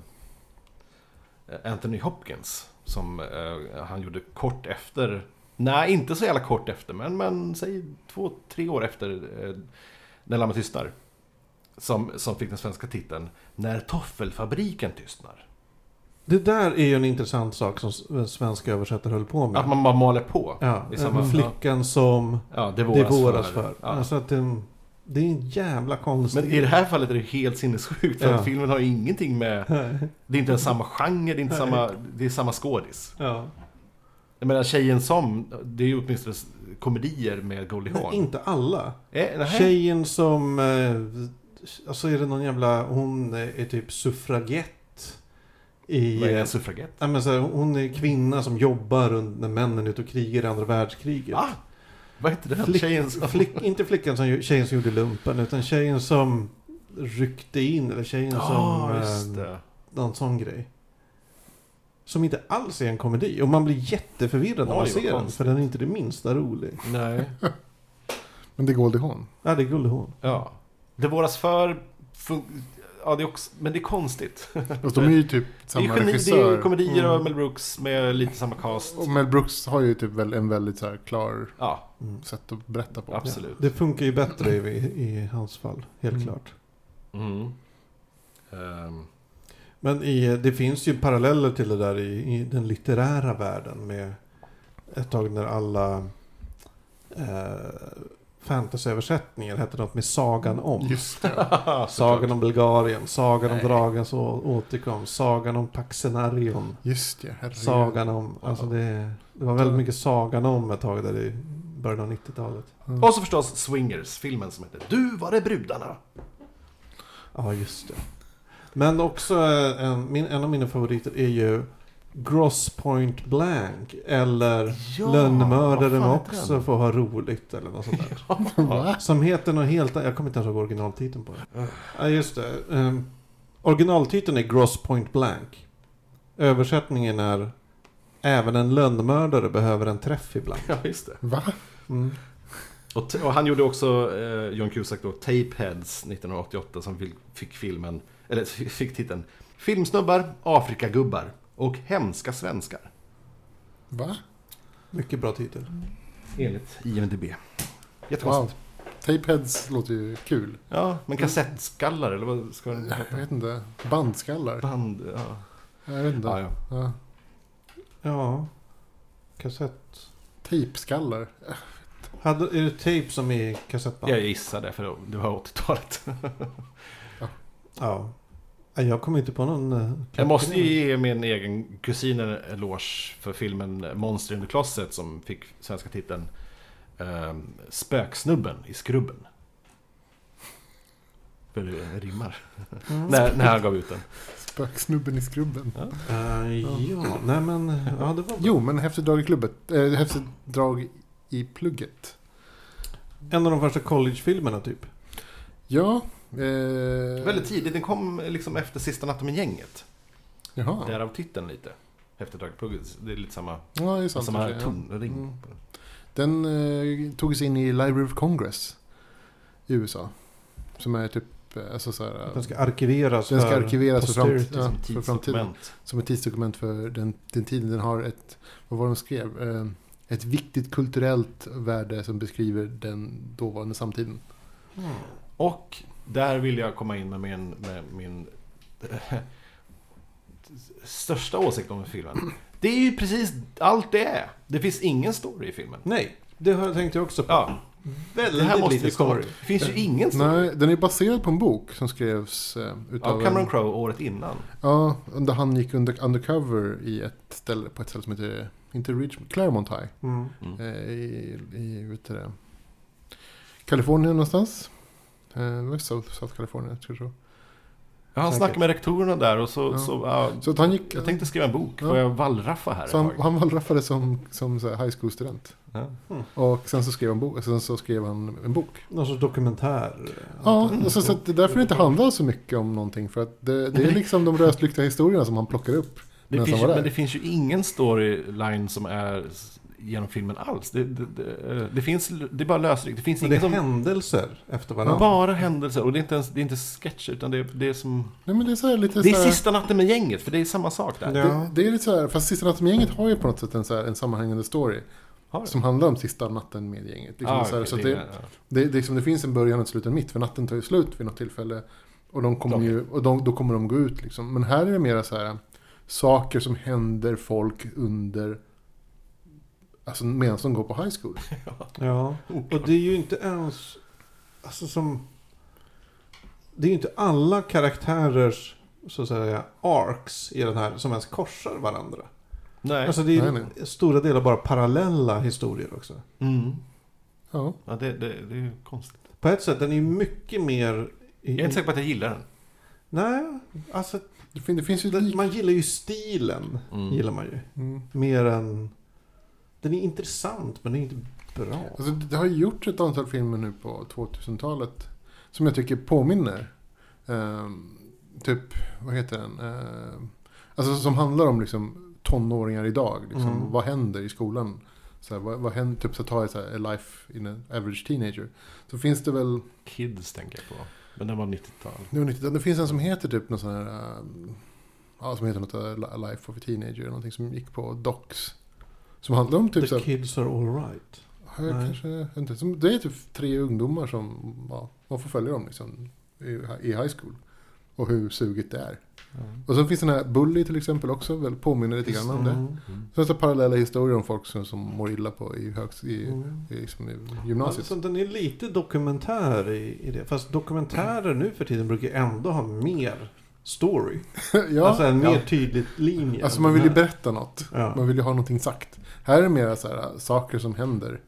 Anthony Hopkins. Som eh, han gjorde kort efter. Nej, inte så jävla kort efter. Men, men säg två, tre år efter eh, När Lammet tystnar. Som, som fick den svenska titeln När toffelfabriken tystnar. Det där är ju en intressant sak som svenska översättare höll på med. Att man bara maler på. ja, i samma- flickan som Ja, det det våras, våras för. för. Ja. Alltså att det, det är en jävla konstig... Men i det här fallet är det helt sinnessjukt. För Ja. att filmen har ingenting med... Det är inte ens samma genre, det är inte Nej. samma... Det är samma skådis. Ja. Jag menar, Tjejen som... Det är ju åtminstone komedier med Goldie Hawn. inte alla. Eh. Tjejen som... Eh, alltså är det någon jävla... Hon är typ suffragett. I... Vad är en suffragett? Ja, men så här, hon är kvinna som jobbar under när männen är ute och krigar i andra världskriget. Va? Vad heter den? Flick, Tjejen som... flick, inte flickan som, tjejen som gjorde lumpen, utan tjejen som ryckte in, eller tjejen Ja, som... just eh, det. någon sån grej. Som inte alls är en komedi. Och man blir jätteförvirrad när man ser den. För den är inte det minsta rolig. Nej. Men det är Goldie Hawn. Ja, det är Gullehorn. Ja. Det våras för... Ja, det är också... Men det är konstigt. Fast de är ju typ Det är, samma geni, det är regissör. ju komedier Mm. av Mel Brooks med lite samma cast. Och Mel Brooks har ju typ en väldigt så här klar Ja, sätt att berätta på. absolut. Det funkar ju bättre i, i hans fall, helt Mm. klart. Mm. Ehm, Men i, det finns ju paralleller till det där i, i den litterära världen. Med ett tag när alla eh, fantasyöversättningar hette något med Sagan om. Just det. Sagan om Bulgarien, Sagan om Nej. dragens å- återkomst, Sagan om Paxenarion. Just det, herregud. Sagan om, alltså det, det var väldigt mycket Sagan om ett tag där i början av 90-talet. Mm. Och så förstås Swingers, filmen som heter Du var det brudarna. Ja, just det. Men också eh, en, en av mina favoriter är ju Gross Point Blank. Eller Ja, Lönnmördaren också den? får ha roligt eller något sånt där. Va? Som heter något helt Jag kommer inte ens ihåg originaltiteln på det. Ja, just det. Um, originaltiteln är Gross Point Blank. Översättningen är Även en lönnmördare behöver en träff ibland. Ja, just det. Va? Mm. Och, och han gjorde också, eh, John Cusack då, Tapeheads 1988 som fick, filmen, eller fick titeln Filmsnubbar, Afrikagubbar och Hemska svenskar. Va? Mycket bra titel. Enligt IMDB. Jättekonstigt. Tapeheads låter ju kul. Ja, men kassettskallar eller vad ska Jag heta? vet inte. Bandskallar. Band, ja. Jag vet inte. Ja, ja. Ja. Ja. Kassett. Tejpskallar. Hade, är det tape som är i kassettband? Jag gissar det, för det var 80-talet. Ja. Nej, Jag kommer inte på någon... eh, Jag måste ju ge min egen kusin en eloge för filmen Monster in the Closet som fick svenska titeln ehm, Spöksnubben i skrubben. För det rimmar. Mm. när, när han gav ut den. Spöksnubben i skrubben. Eh, ja, nej men... Ja, det var Jo, men häftigt drag i klubbet. Äh, häftigt drag i plugget. en av de första collegefilmerna typ. Ja. Eh, Väldigt tidigt, den kom liksom efter Sista natten med gänget. Jaha. Därav titeln lite. Efter Dragplugget. Det är lite samma, Ja, är sant. samma kanske, ja. tonring. Mm. Den eh, togs in i Library of Congress i USA. Som är typ, eh, alltså så här, Den ska arkiveras den ska för arkiveras för, posterity. ja, Som för framtiden. Som ett tidsdokument för den, den tiden. Den har ett, vad var de skrev? Eh, ett viktigt kulturellt värde som beskriver den dåvarande samtiden. Mm. Och där vill jag komma in med min, med min eh, största åsikt om filmen. Det är ju precis allt det är. Det finns ingen story i filmen. Nej, det har jag tänkt jag också på. Ja, Väldigt det här måste lite story. Det finns ju ingen story. Nej, den är baserad på en bok som skrevs eh, Ja, utav Cameron Crowe året innan. Ja, där han gick under, undercover i ett ställe, på ett ställe som heter, inte Richmond, Claremont High. Mm. Mm. Eh, i, i vet du det, Kalifornien någonstans. Eh, det var South, South California, tror jag. Ja, han snackade med rektorerna där och så... Ja. så ja, Så att han gick... jag tänkte skriva en bok. Ja. Får jag wallraffa här så han, han wallraffade som, som så här high school-student. Ja. Och sen så skrev han, bo, sen så skrev han en bok. Någon sorts dokumentär. Ja, och så, så att det är därför det inte handlar så mycket om någonting. För att det, det är liksom de rödslykta historierna som han plockar upp. Det finns, men det finns ju ingen storyline som är genom filmen alls. Det, det, det, det finns, det är bara lösryckt. Det finns är som... händelser efter varandra. Bara händelser. Och det är inte ens det är inte sketcher, utan det är, det är som... Nej men det är så här lite Det är så här, sista natten med gänget, för det är samma sak där. Ja. det, det är lite så här, fast Sista natten med gänget har ju på något sätt en, så här, en sammanhängande story. Som handlar om sista natten med gänget. Liksom, Ah, så här, okej, så att det det, är- ja. det, det, liksom, det finns en början och ett slut och en mitt. För natten tar ju slut vid något tillfälle. Och, de kommer ju, och de, då kommer de gå ut. Liksom. Men här är det mera så här saker som händer folk under Alltså medan de går på high school. Ja, och det är ju inte ens... Alltså som... Det är ju inte alla karaktärers, så att säga, arcs i den här som ens korsar varandra. Nej. Alltså det är Nej, stora delar bara parallella historier också. Mm. Ja. Ja, det, det, det är ju konstigt. På ett sätt, den är ju mycket mer... I, Jag är inte säker på att jag gillar den. Nej, alltså Det, fin, det finns ju man gillar ju stilen. Mm. Gillar man ju. Mm. Mer än... Den är intressant, men den är inte bra. Alltså, det har ju gjorts ett antal filmer nu på 2000-talet. Som jag tycker påminner. Ehm, typ, vad heter den? Ehm, alltså som handlar om liksom, tonåringar idag. Liksom, Mm. Vad händer i skolan? Så här, vad, vad händer, typ så ta ett så här, a life in an average teenager. Så finns det väl, Kids tänker jag på. Men den var 90-tal. det, var 90, det finns en som heter typ någon sån här, ehm, ja som heter något, eh, A life of a teenager. Någonting som gick på Docs. Som handlar om typ The så här, kids are alright. Nej. kanske, inte. Som- Det är typ tre ungdomar som ja, man får följa dem liksom, i, i high school. Och hur sugigt det är. Och så finns den här Bully till exempel också, väl påminner lite grann om det. Mm. Mm. Så parallella historier om folk som, som mår illa på i, högst, i, Mm. i, liksom, i gymnasiet. Alltså, den är lite dokumentär i, i det. Fast dokumentärer nu för tiden brukar ändå ha mer story. ja, alltså en mer ja. tydlig linje. alltså man vill ju berätta något. Ja. Man vill ju ha någonting sagt. Här är det mer så här, saker som händer.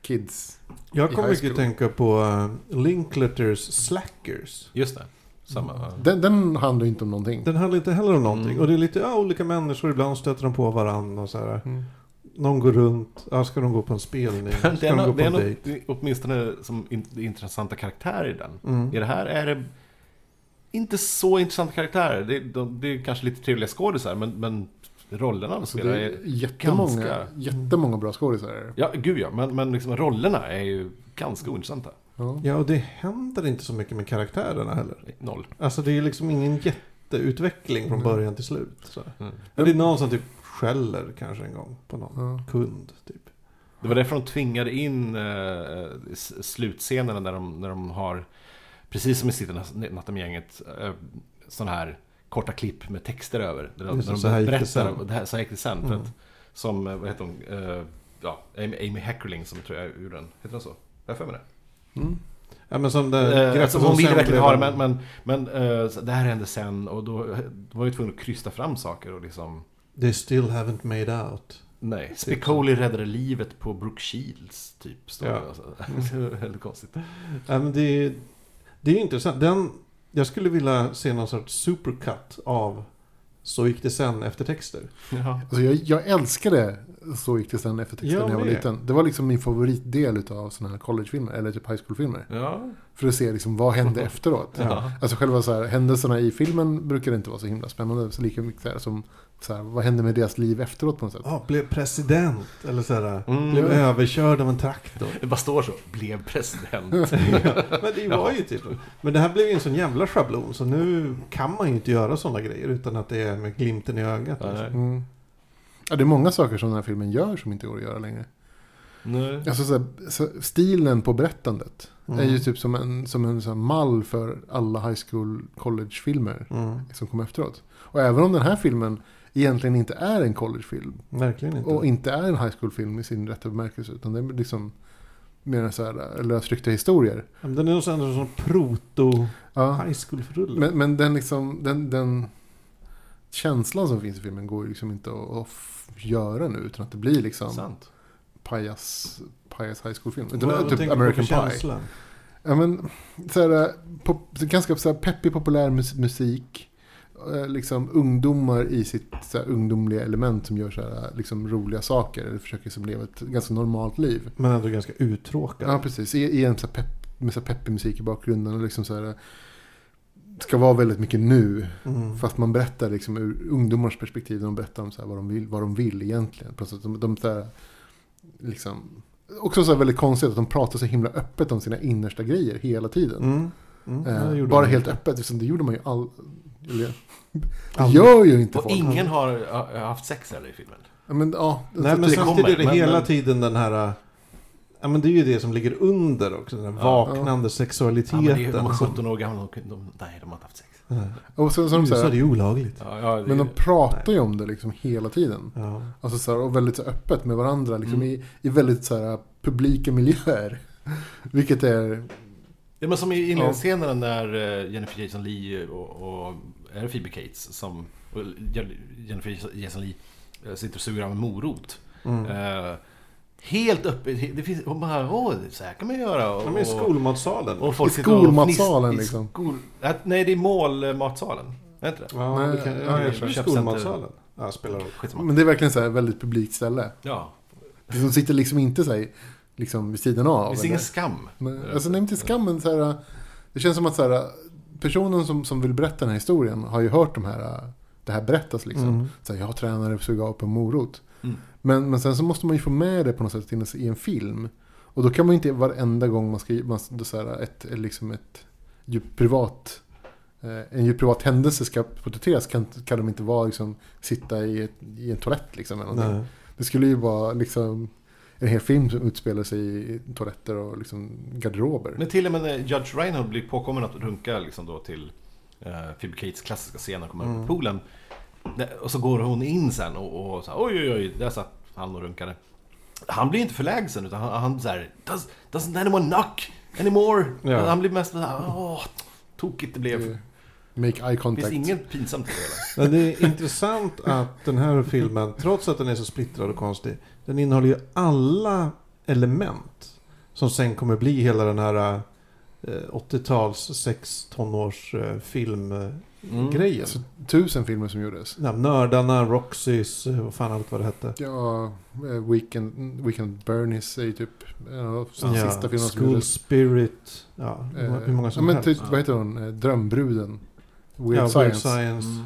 Kids. Jag kommer mycket tänka på uh, Linkletters Slackers. Just det. Samma. Den, den handlar ju inte om någonting. Den handlar inte heller om någonting. Mm. Och det är lite ja, olika människor. Ibland stöter de på varandra och så här. Mm. Någon går runt. Ja, ska de gå på en spelning? Ska Det är, de gå no, på det är en dejt? åtminstone som in, intressanta karaktärer i den. Mm. I det här är det inte så intressanta karaktärer. Det, de, det är kanske lite trevliga skådisar, men, men rollerna de Så spelar är... är jättemånga, ganska- jättemånga bra skådisar. Ja, gud ja. Men, men liksom, rollerna är ju ganska ointressanta. Ja. Ja, och det händer inte så mycket med karaktärerna heller. Noll. Alltså det är liksom ingen jätteutveckling från Mm. början till slut. Så. Mm. Men det är någon som typ skäller kanske en gång på någon Ja. kund. Typ. Det var därför de tvingade in eh, slutscenerna där de, när de har, precis som i Sitter natten med gänget, eh, sådana här korta klipp med texter över. Där där de så här berättar, och det här, så här gick det sen. Mm. att, som, eh, vad heter hon, eh, ja, Amy, Heckerling som tror jag gjorde den. Heter den så? Jag har för mig det. Mm. Ja men som det Eh, alltså, hon ville verkligen ha det, en- men, men, men så det här hände sen och då, då var jag tvungen att krysta fram saker och liksom... They still haven't made out. Nej, Spicoli räddade livet på Brooke Shields, typ. Står Ja. det. Alltså. Det var väldigt konstigt. Ja, men det, det är intressant. Den, jag skulle vilja se någon sorts supercut av Så gick det sen eftertexter. Ja. Alltså jag, jag älskade Så gick det sen efter texten Jag när jag var liten. Det var liksom min favoritdel av sådana här collegefilmer, eller typ high school-filmer. ja. För att se liksom vad hände efteråt. Ja. Alltså själva så här, händelserna i filmen brukar inte vara så himla spännande. Så lika mycket så här, som så här, vad hände med deras liv efteråt på något sätt. Ja, blev president. Eller sådär. Mm. Blev överkörd av en traktor. Det bara står så. Blev president. Men det var ju typ... Men det här blev ju en sån jävla schablon. Så nu kan man ju inte göra sådana grejer utan att det är med glimten i ögat. Alltså. Mm. Ja, det är många saker som den här filmen gör som inte går att göra längre. Nej. Alltså så här, så stilen på berättandet Mm. är ju typ som en, som en så mall för alla high school college-filmer Mm. som kom efteråt. Och även om den här filmen egentligen inte är en collegefilm Verkligen inte. och inte är en high school-film i sin rätta bemärkelse utan det är liksom mer så här lösryckta historier. Men Den är nog ändå en sån proto Ja. high school-rulle. Men, men den, liksom, den, den känslan som finns i filmen går ju liksom inte att, göra nu utan att det blir liksom Sant. pajas, pajas high school-film. Utan vad typ American Pie. känsla? Ja, men, så här, pop, så ganska så här, peppig populär mus- musik. Eh, Liksom ungdomar i sitt så här, ungdomliga element som gör så här, liksom, roliga saker. Eller försöker liksom, leva ett ganska normalt liv. Men ändå ganska uttråkad. Ja, precis. I, i en så här, pepp, med så här, peppig musik i bakgrunden. Och liksom så här, ska vara väldigt mycket nu. Mm. Fast man berättar liksom ur ungdomars perspektiv. De berättar om så här, vad, de vill, vad de vill egentligen. På de, de, så här, liksom, också så här väldigt konstigt att de pratar så himla öppet om sina innersta grejer hela tiden. Mm. Mm. Eh, bara helt inte. öppet, liksom, det gjorde man ju all... Eller, det Aldrig. gör ju inte Och folk. ingen har haft sex heller i filmen. Ja, men, ja, Nej så men samtidigt kommer, är det hela men- tiden den här... äh, Ja men det är ju det som ligger under också. Den Ja. vaknande Ja, sexualiteten. men det är, de som- 17 år gamla. De, de, nej, de har inte haft sex. Nej. Och så, så de, så USA är det ju olagligt. Ja, ja, det, men de pratar ju om det liksom hela tiden. Ja. Alltså så här, och väldigt så öppet med varandra. Liksom, Mm. i, I väldigt så här, publika miljöer. Vilket är... Ja, men som i inledningsscenerna när eh, Jennifer Jason Lee och, och är det Phoebe Cates som och Jen- Jennifer Jason Lee eh, sitter och suger av en morot. Mm. Eh, helt öppet. Det finns, och bara, åh, så här kan man göra. Och, är i skolmatsalen. och folk I sitter och skolmatsalen, fniss- i liksom. Skol, äh, nej, det är målmatsalen. Är inte det? Ja, Nej, det kan, ja, ja, jag jag tror skolmatsalen. Ja, spelar roll. Men det är verkligen så här väldigt publikt ställe. Ja, De sitter liksom inte så här, liksom vid sidan av. det finns ingen skam. Men, alltså nej, inte skammen så här. Det känns som att så här, personen som, som vill berätta den här historien har ju hört de här, det här berättas liksom. Mm. Så här, jag för att suga upp en morot. Mm. Men, men sen så måste man ju få med det på något sätt in i en film. Och då kan man ju inte varenda gång man ska, man, då så här, ett, liksom ett djupt privat eh, en djup privat händelse ska porträtteras kan, kan de inte vara liksom, sitta i, ett, i en toalett liksom. Eller. Nej. Det skulle ju vara liksom en hel film som utspelar sig i toaletter och liksom garderober. Men till och med när Judge Reinhold blir påkommen att runka liksom då till uh, Phoebe Cates klassiska scen när hon kommer upp Mm. i poolen. Det- Och så går hon in sen och, och så här, oj oj oj, där satt han och runkade. Han blir inte förlägsen utan han, han så här, Does, doesn't anyone knock anymore? Ja. Han blir mest så här, åh, tokigt det blev. Det- Make eye Det contact. finns inget pinsamt i det det är intressant att den här filmen, trots att den är så splittrad och konstig, den innehåller ju alla element som sen kommer bli hela den här eh, 80-tals sex tonårs eh, filmgrejen. Alltså, tusen filmer som gjordes. Ja, nördarna, Roxys, eh, vad fan allt vad det hette. Ja, eh, Weekend, Weekend Bernies är ju typ en av de Ja, sista filmerna som School gjordes. Spirit. Ja, hur Eh, många- hur många som ja, men helst. typ, Vad heter hon? Eh, Drömbruden. Weird ja, Science. Weird Science. Mm.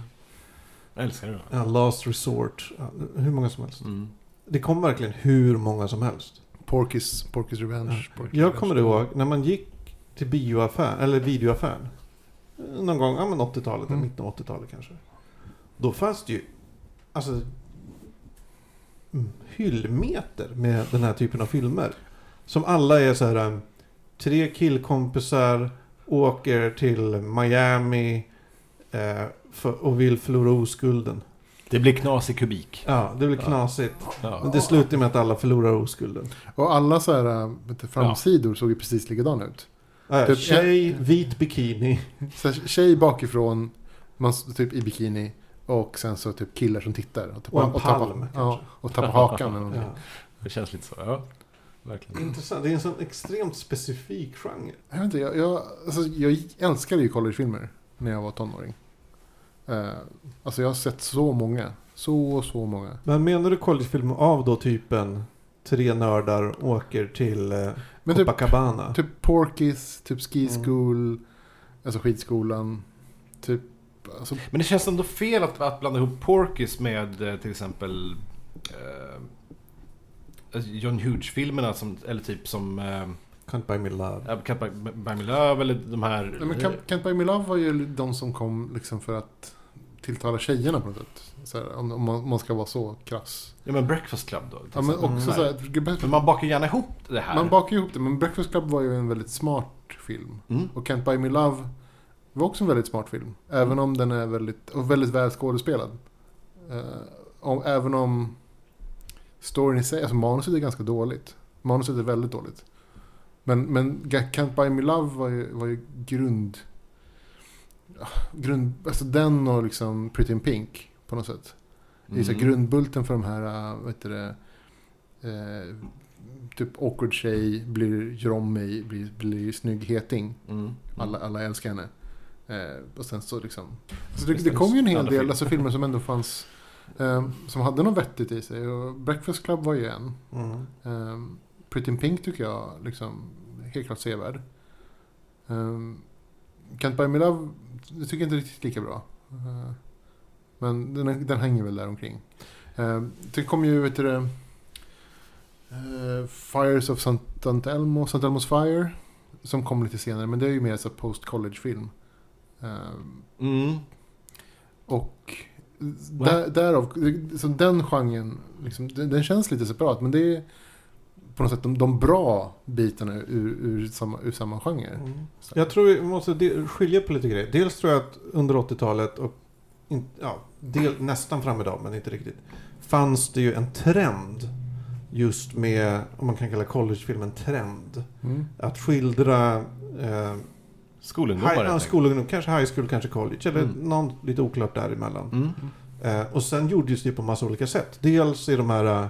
Jag älskar det. Ja, Last Resort. Ja, hur många som helst. Mm. Det kom verkligen hur många som helst. Porky's, Porky's Revenge. Porky's Jag kommer Revenge. ihåg när man gick till bioaffär, eller videoaffären. Någon gång, ja men 80-talet, eller Mm. mitten av 80-talet kanske. Då fanns det ju, alltså hyllmeter med den här typen av filmer. Som alla är så här. um, Tre killkompisar åker till Miami eh, för, och vill förlora oskulden. Det blir knas i kubik. Ja, det blir knasigt. Ja. Men det slutar med att alla förlorar oskulden. Och alla så här du, framsidor såg ju precis likadana ut. Äh, Typ- tjej, vit bikini. Så här, tjej bakifrån, man, typ i bikini. Och sen så typ killar som tittar. Och, typ, Och en tappar, palm, ja, kanske. och tappar hakan eller någonting. Ja. Det känns lite så. Ja, verkligen. Intressant. Det är en sån extremt specifik genre. Jag vet inte, jag, jag, alltså, jag älskade ju collegefilmer när jag var tonåring. Uh, alltså jag har sett så många. Så, så många. Men menar du collegefilmer av då typen tre nördar åker till eh, Men typ, Copacabana? typ Porkis, typ Ski Mm. School, alltså skidskolan. Typ, alltså, Men det känns ändå fel att, att blanda ihop Porkis med eh, till exempel eh, alltså John Hughes-filmerna som, eller typ som eh, Can't buy me love. uh, Can't Buy, Buy Me Love eller de här... nej, men Can't, Can't Buy Me Love var ju de som kom liksom för att tilltala tjejerna på något sätt. Här, om, om man, om ska vara så krass. Ja men Breakfast Club då. Ja, men också Mm. så här, För man bakar gärna ihop det här. Man bakar ihop det, men Breakfast Club var ju en väldigt smart film. Mm. Och Can't Buy Me Love var också en väldigt smart film. Även om den är väldigt, och väldigt väl skådespelad. Uh, och även om storyn i sig, alltså manuset är ganska dåligt. Manuset är väldigt dåligt. Men, men Can't Buy Me Love var ju, var ju grund... grund alltså den och liksom Pretty in Pink på något sätt. Det är Mm. grundbulten för de här, äh, vad heter det, eh, typ awkward tjej, blir, gör om mig, blir, blir snygg heting. Mm. Alla, alla älskar henne. Eh, och sen så liksom, så det, det kom ju en hel del alltså, filmer som ändå fanns, eh, som hade något vettigt i sig. Och Breakfast Club var ju en. Mm. Pretty in Pink tycker jag liksom, helt klart sevärd. Um, Can't Buy Me Love, det tycker jag inte riktigt lika bra. Eh, men den, den hänger väl där omkring. Uh, det kom ju, vet du eh, Fires of Sant Elmo, Sant Elmos Fire. Som kom lite senare, men det är ju mer så post-college-film. Eh, Mm. och där, därav, så den genren, liksom, den, den känns lite separat. Men det är på något sätt de, de bra bitarna ur, ur, samma, ur samma genre. Mm. Jag tror vi måste skilja på lite grejer. Dels tror jag att under 80-talet och in, ja, del, nästan fram idag, men inte riktigt. Fanns det ju en trend just med, om man kan kalla collegefilm en trend. Mm. Att skildra eh, Skolungdomar high, ja, skolungdom, kanske high school, kanske college. Eller Mm. någon lite oklart däremellan. Mm. Eh, och sen gjordes det på massa olika sätt. Dels i de här eh,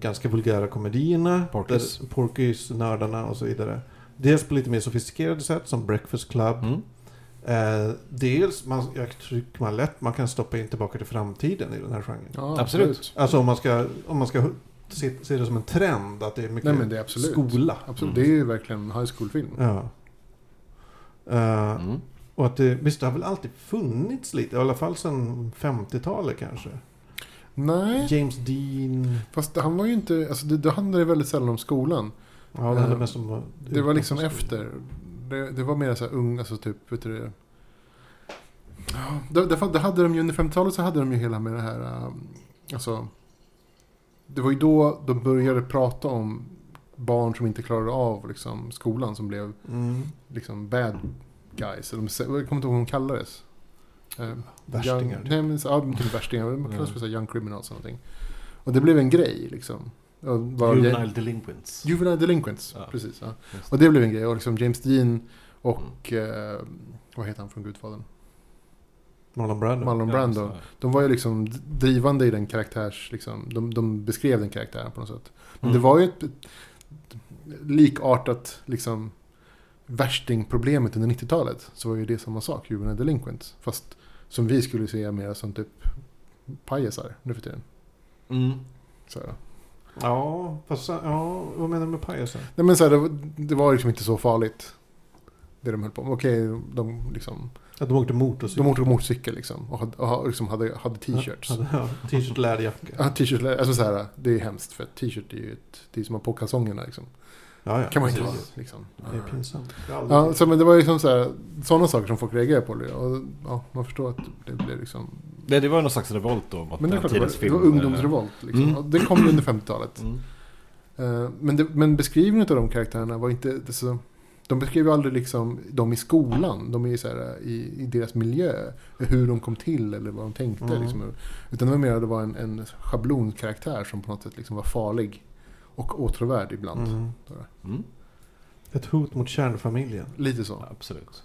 ganska vulgära komedierna. Porkis. där- Porkis, nördarna och så vidare. Dels på lite mer sofistikerade sätt som Breakfast Club. Mm. Eh, dels, man, jag tycker man lätt man kan stoppa in Tillbaka till framtiden i den här genren. Ja, Absolut. Alltså om man ska, om man ska se, se det som en trend, att det är mycket Nej, men det är absolut. skola. Absolut. Mm. Det är ju verkligen en high school-film. Ja. Eh, Mm. Och att det, visst det har väl alltid funnits lite, i alla fall sedan 50-talet kanske. Nej, James Dean. fast han var ju inte... Alltså det, det handlade väldigt sällan om skolan. Ja, det handlar Eh, mest om... Det var liksom efter. Det, det var mer så här ung, alltså typ, vet du det? Det, det, det hade de ju under 50-talet så hade de ju hela med det här, um, alltså. Det var ju då de började prata om barn som inte klarade av liksom, skolan som blev Mm. liksom bad guys. Jag kommer inte ihåg vad de kallades. Eh, Värstingar, Young, typ. nej, men, ja, typ värstingar. Ja. för så här young criminals eller någonting. Och det blev en grej liksom. Juvenile Delinquents. Juvenile Delinquents, Ja. precis. Ja. Och det blev en grej. Och liksom James Dean och, eh, vad heter han från Gudfadern? Marlon Brando. Marlon Ja, Brando. så- De var ju liksom drivande i den karaktärs, liksom, de, de beskrev den karaktären på något sätt. Men Mm. det var ju ett, ett likartat liksom, värstingproblemet under 90-talet. Så var ju det samma sak, Juvenile Delinquents. Fast som vi skulle se mer som typ pajasar nu för tiden. Mm. Så, här. Ja, fast ja, vad menar du med pajasen? Nej men så här, det, var- det var liksom inte så farligt. Det de höll på med. Okej, de liksom Att de åkte motorcykel? De åkte motorcykel liksom. Och hade, och liksom hade, hade t-shirts. Ja, ja, t-shirt, läderjacka. Ja, t-shirts. Alltså så här, det är hemskt för t-shirt är ju ett, det är som att ha på kalsongerna liksom. Ja, ja. kan man inte vara. Liksom. Det är pinsamt. Ja, så, men det var ju liksom så här, sådana saker som folk reagerar på. Och, ja, man förstår att det blir liksom... Det, det var någon slags revolt då mot Men det den tidens det var film. ungdomsrevolt. Liksom. Mm. Det kom under 50-talet. Mm. Eh, Men, det, men beskrivningen av de karaktärerna var inte... det Så, de beskrev ju aldrig liksom dem i skolan. De är så här, i, i deras miljö. Hur de kom till eller vad de tänkte. Mm. Liksom. Utan det var mer att det var en, en schablonkaraktär som på något sätt liksom var farlig. Och åtråvärd ibland. Mm. Mm. Ett hot mot kärnfamiljen. Lite så. Absolut.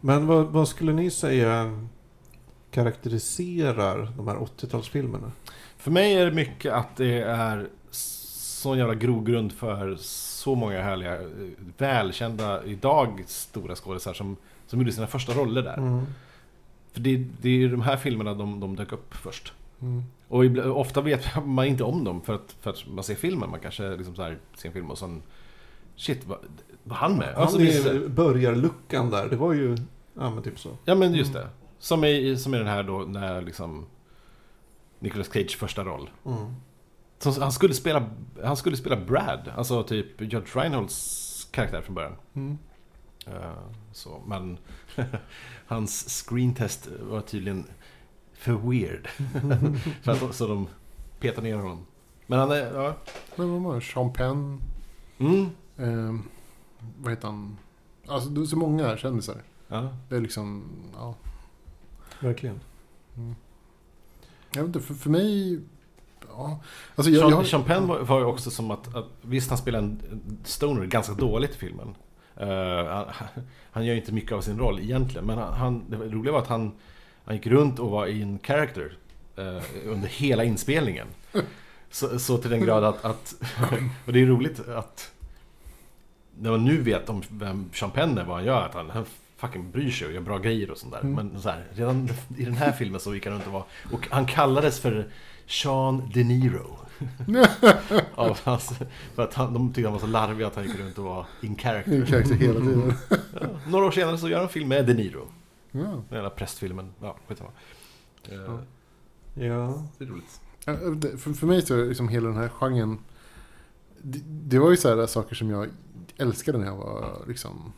Men vad, vad skulle ni säga karaktäriserar de här 80-talsfilmerna? För mig är det mycket att det är sån jävla grogrund för så många härliga, välkända, idag stora skådisar som, som gjorde sina första roller där. Mm. För det, det är ju de här filmerna de, de dök upp först. Mm. Och ofta vet man inte om dem för att, för att man ser filmen. Man kanske liksom så här, ser en film och sen... Shit, var, var han med? Han Alltså, är det- börjarluckan där. Det var ju... Ja men typ så. Ja men just det. Som i, som i den här då när liksom Nicolas Cage första roll. Mm. Så han skulle spela, han skulle spela Brad, alltså typ Judge Reinholds karaktär från början. Mm. Eh, så, men hans screentest var tydligen för weird. för att, så de petade ner honom. Men han är, ja. Men vad var det? Sean Penn. Mm, Eh, vad heter han? Alltså det är så många kändisar. ja. Det är liksom, ja. Verkligen. Jag vet inte, för, för mig... Ja. Alltså jag, Sean, jag, Sean Penn var, var ju också som att, att visst han spelar en stoner ganska dåligt i filmen. Eh, han, han gör ju inte mycket av sin roll egentligen, men han, han, det roliga var att han, han gick runt och var in character eh, under hela inspelningen. Så, så till den grad att, att och det är roligt att när man nu vet om vem Penn är, vad han gör, att han, han fucking bryr sig och gör bra grejer och sånt där. Mm. Men så här, redan i den här filmen så gick han runt och var, och han kallades för Sean De Niro. Av hans, för att han, de tyckte han var så larvig att han gick runt och var in character. en karaktär hela tiden. Ja, några år senare så gör han en film med De Niro. Ja. Den jävla prästfilmen. Ja, skitsamma. Eh, Ja. Ja. Det är roligt. För, för mig så är liksom hela den här genren. Det, det var ju så här saker som jag älskade när jag var liksom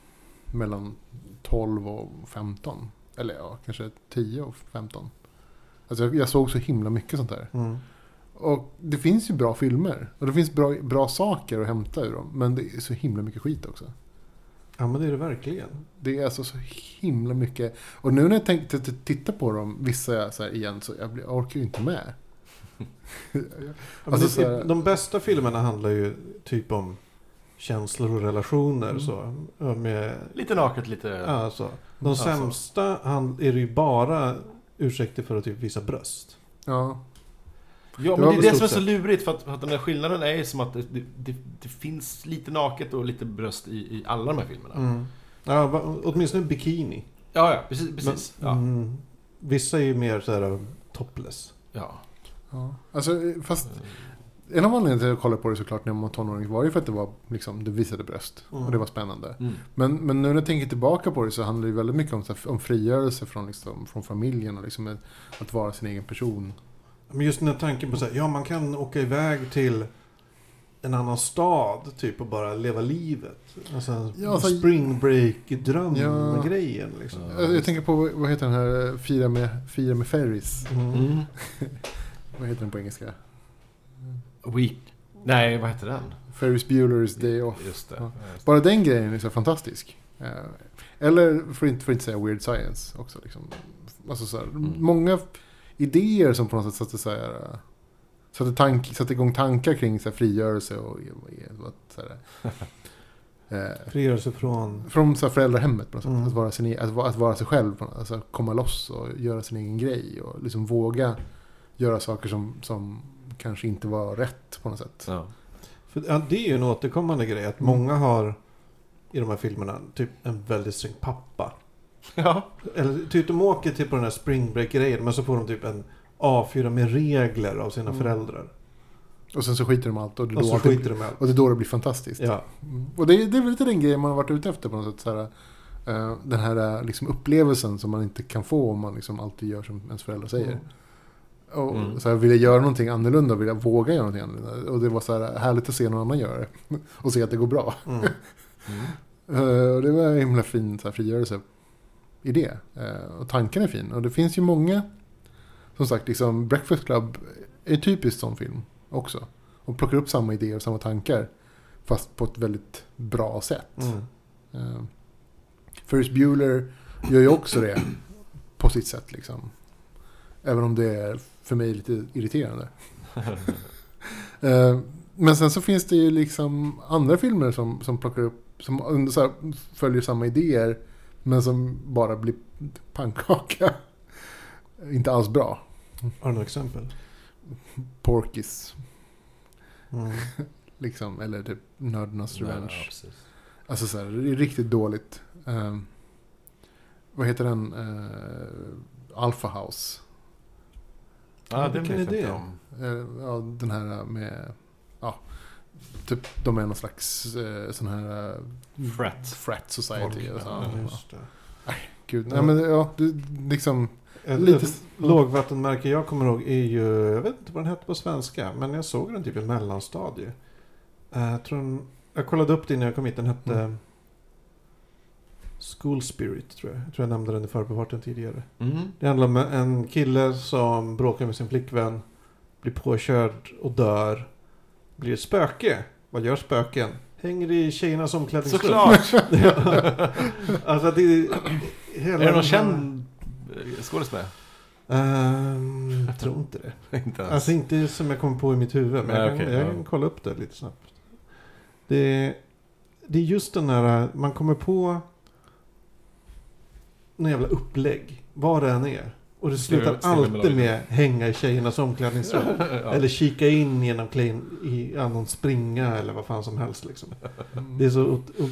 mellan 12 och 15. Eller ja, kanske 10 och 15. Alltså jag, jag såg så himla mycket sånt där. Mm. Och det finns ju bra filmer. Och det finns bra, bra saker att hämta ur dem. Men det är så himla mycket skit också. Ja men det är det verkligen. Det är alltså så himla mycket. Och nu när jag tänkte titta på dem, vissa så här igen, så jag, orkar ju inte med. Ja, men Alltså, det, de bästa filmerna handlar ju typ om känslor och relationer. Mm. Så, Ja, med, Lite naket, lite... ja, så. De Alltså. sämsta han, är det ju bara ursäkter för att typ visa bröst. Ja, Ja, men det är det som är så lurigt för att, för att den där skillnaden är ju som att det, det, det finns lite naket och lite bröst i, i alla de här filmerna. Mm. Ja, va- åtminstone bikini. Ja, ja, precis. precis. Men, ja. mm, vissa är ju mer så här topless. Ja. ja. Alltså, eh, fast en av anledningarna till att jag kollade på det såklart när jag var tonåring var ju för att det var liksom, det visade bröst. Mm. Och det var spännande. Mm. Men, men nu när jag tänker tillbaka på det så handlar det ju väldigt mycket om, så här, om frigörelse från, liksom, från familjen och liksom att vara sin egen person. Men just den här tanken på så här, ja man kan åka iväg till en annan stad typ och bara leva livet. Alltså, Ja, alltså- spring break dröm Ja. grejen liksom. Ja. Jag, jag tänker på, vad heter den här, eh, Fira med, Fira med Ferris. Mm. Mm. Vad heter den på engelska? Week... Nej, vad heter den? Ferris Bueller's Day Off. Just det. Ja. Ja, just det. Bara den grejen är så fantastisk. Eh, Eller, för att inte, för att inte säga Weird Science också. Liksom. Alltså så här, Mm. Många idéer som på något sätt satte, så här, satte, tank, satte igång tankar kring så här, frigörelse och och- så här, eh, Frigörelse från... från så här, föräldrahemmet på något sätt. Mm. Att, vara sin, e- att, vara- att vara sig själv. på något- Alltså komma loss och göra sin egen grej. Och liksom våga göra saker som, som kanske inte var rätt på något sätt. Ja. För, ja, det är ju en återkommande grej. Att Mm. många har i de här filmerna typ en väldigt sträng pappa. ja. Eller typ de åker till på den här spring break grejen men så får de typ en A4 med regler av sina Mm. föräldrar. Och sen så skiter de allt. Och det, Och då så skiter de allt. och det är då det blir fantastiskt. Ja. Mm. Och det, är- det är väl lite den grejen man har varit ute efter på något sätt. Så här, eh, den här eh, liksom, upplevelsen som man inte kan få om man liksom alltid gör som ens föräldrar säger. Mm. Och Mm. så här, ville göra någonting annorlunda, ville våga göra någonting annorlunda. Och det var så här härligt att se någon annan göra det. Och se att det går bra. Mm. Eh, och det var en himla fin så här, frigörelse i det. Eh, och tanken är fin. Och det finns ju många, som sagt, liksom Breakfast Club är en typisk sån film också. Och plockar upp samma idéer och samma tankar. Fast på ett väldigt bra sätt. Mm. Uh, Ferris Bueller gör ju också det på sitt sätt liksom. Även om det är för mig lite irriterande. Eh, men sen så finns det ju liksom andra filmer som, som plockar upp, som här, följer samma idéer. Men som bara blir pannkaka. Inte alls bra. Har du några exempel? Porkis, Mm. liksom. Eller typ Nördarnas Revenge. Ja. Alltså så här, det är riktigt dåligt. Ehm, vad heter den? Uh, Alpha House. Ja, den vilken om. Eh, ja, den här med... Ja, typ de är någon slags uh, sån här... eh, Frat. Frat Society. och så. Ja, just det. Gud, nej men ja, du, liksom... Ett, Lite- ett lågvattenmärke jag kommer ihåg är ju, jag vet inte vad den hette på svenska, men jag såg den typ i mellanstadie. Eh, jag, tror den, jag kollade upp det när jag kom hit, den hette Mm. School Spirit tror jag. Jag tror jag nämnde den i förbifarten tidigare. Mm. Det handlar om en kille som bråkar med sin flickvän, blir påkörd och dör, blir ett spöke. Vad gör spöken? Hänger i tjejernas omklädningsrum. Såklart! Alltså det är... Hela Är det någon känd eh, skådespelare? Ehm, jag tror inte det. inte. Alltså inte som jag kommer på i mitt huvud. Men Nej, jag, kan, okej, jag ja. kan kolla upp det lite snabbt. Det, det är just den här, man kommer på någon jävla upplägg. Vad det än är. Och det slutar alltid med hänga i tjejernas omklädningsrum. ja. Eller kika in genom clean, i ja, någon springa eller vad fan som helst liksom. Det är så ot, ot,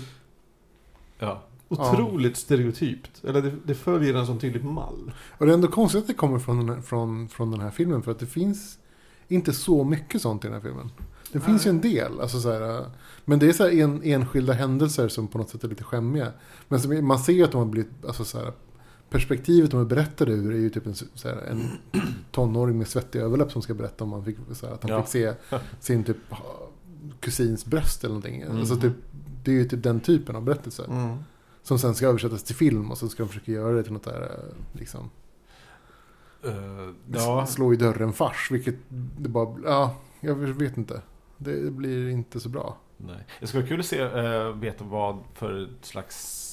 ja. otroligt stereotypt. Eller det, det följer en sån tydlig mall. Och det är ändå konstigt att det kommer från den, här, från, från den här filmen. För att det finns inte så mycket sånt i den här filmen. Det finns ju en del. Alltså så här, äh, men det är så här en, enskilda händelser som på något sätt är lite skämmiga. Men som, man ser ju att de har blivit... Alltså så här, perspektivet de är berättade ur är ju typ en, så här, en tonåring med svettiga överläpp som ska berätta om man fick, så här, att han Ja. fick se sin typ kusins bröst eller någonting. Mm. Alltså typ, det är ju typ den typen av berättelser. Mm. Som sen ska översättas till film och så ska de försöka göra det till något där liksom Eh, ja. slå i dörren fars. Vilket det bara, ja, jag vet inte. Det blir inte så bra. Nej. Det skulle vara kul att se, eh, veta vad för slags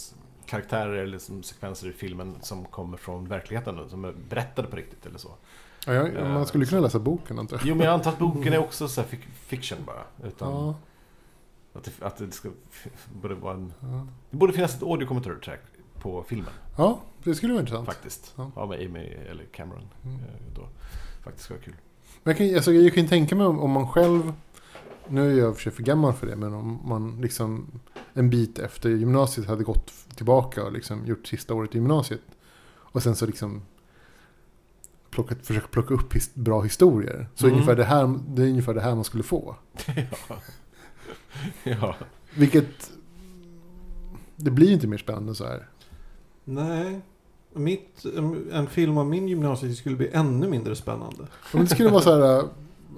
karaktärer eller liksom sekvenser i filmen som kommer från verkligheten. Som är berättade på riktigt eller så. Ja, jag, Eh, man skulle kunna läsa boken antar jag. Jo men jag antar att boken är också så fiction bara. Utan Ja, att, det, att det ska borde vara en... ja. Det borde finnas ett audio commentary track på filmen. ja, det skulle vara intressant. Faktiskt. Ja. Ja, med Amy eller Cameron. Mm. eh, Då. Faktiskt ska vara kul. Men jag kan, alltså, jag kan tänka mig om, om man själv, nu är jag för sig för gammal för det, men om man liksom en bit efter gymnasiet hade gått tillbaka och liksom gjort sista året i gymnasiet. Och sen så liksom plockat, försökt plocka upp his, bra historier. Så Mm. ungefär det, här, det är ungefär det här man skulle få. ja. ja. Vilket, det blir inte mer spännande så här. Nej. Mitt, en film om min gymnasietid skulle bli ännu mindre spännande. Men det skulle vara så här,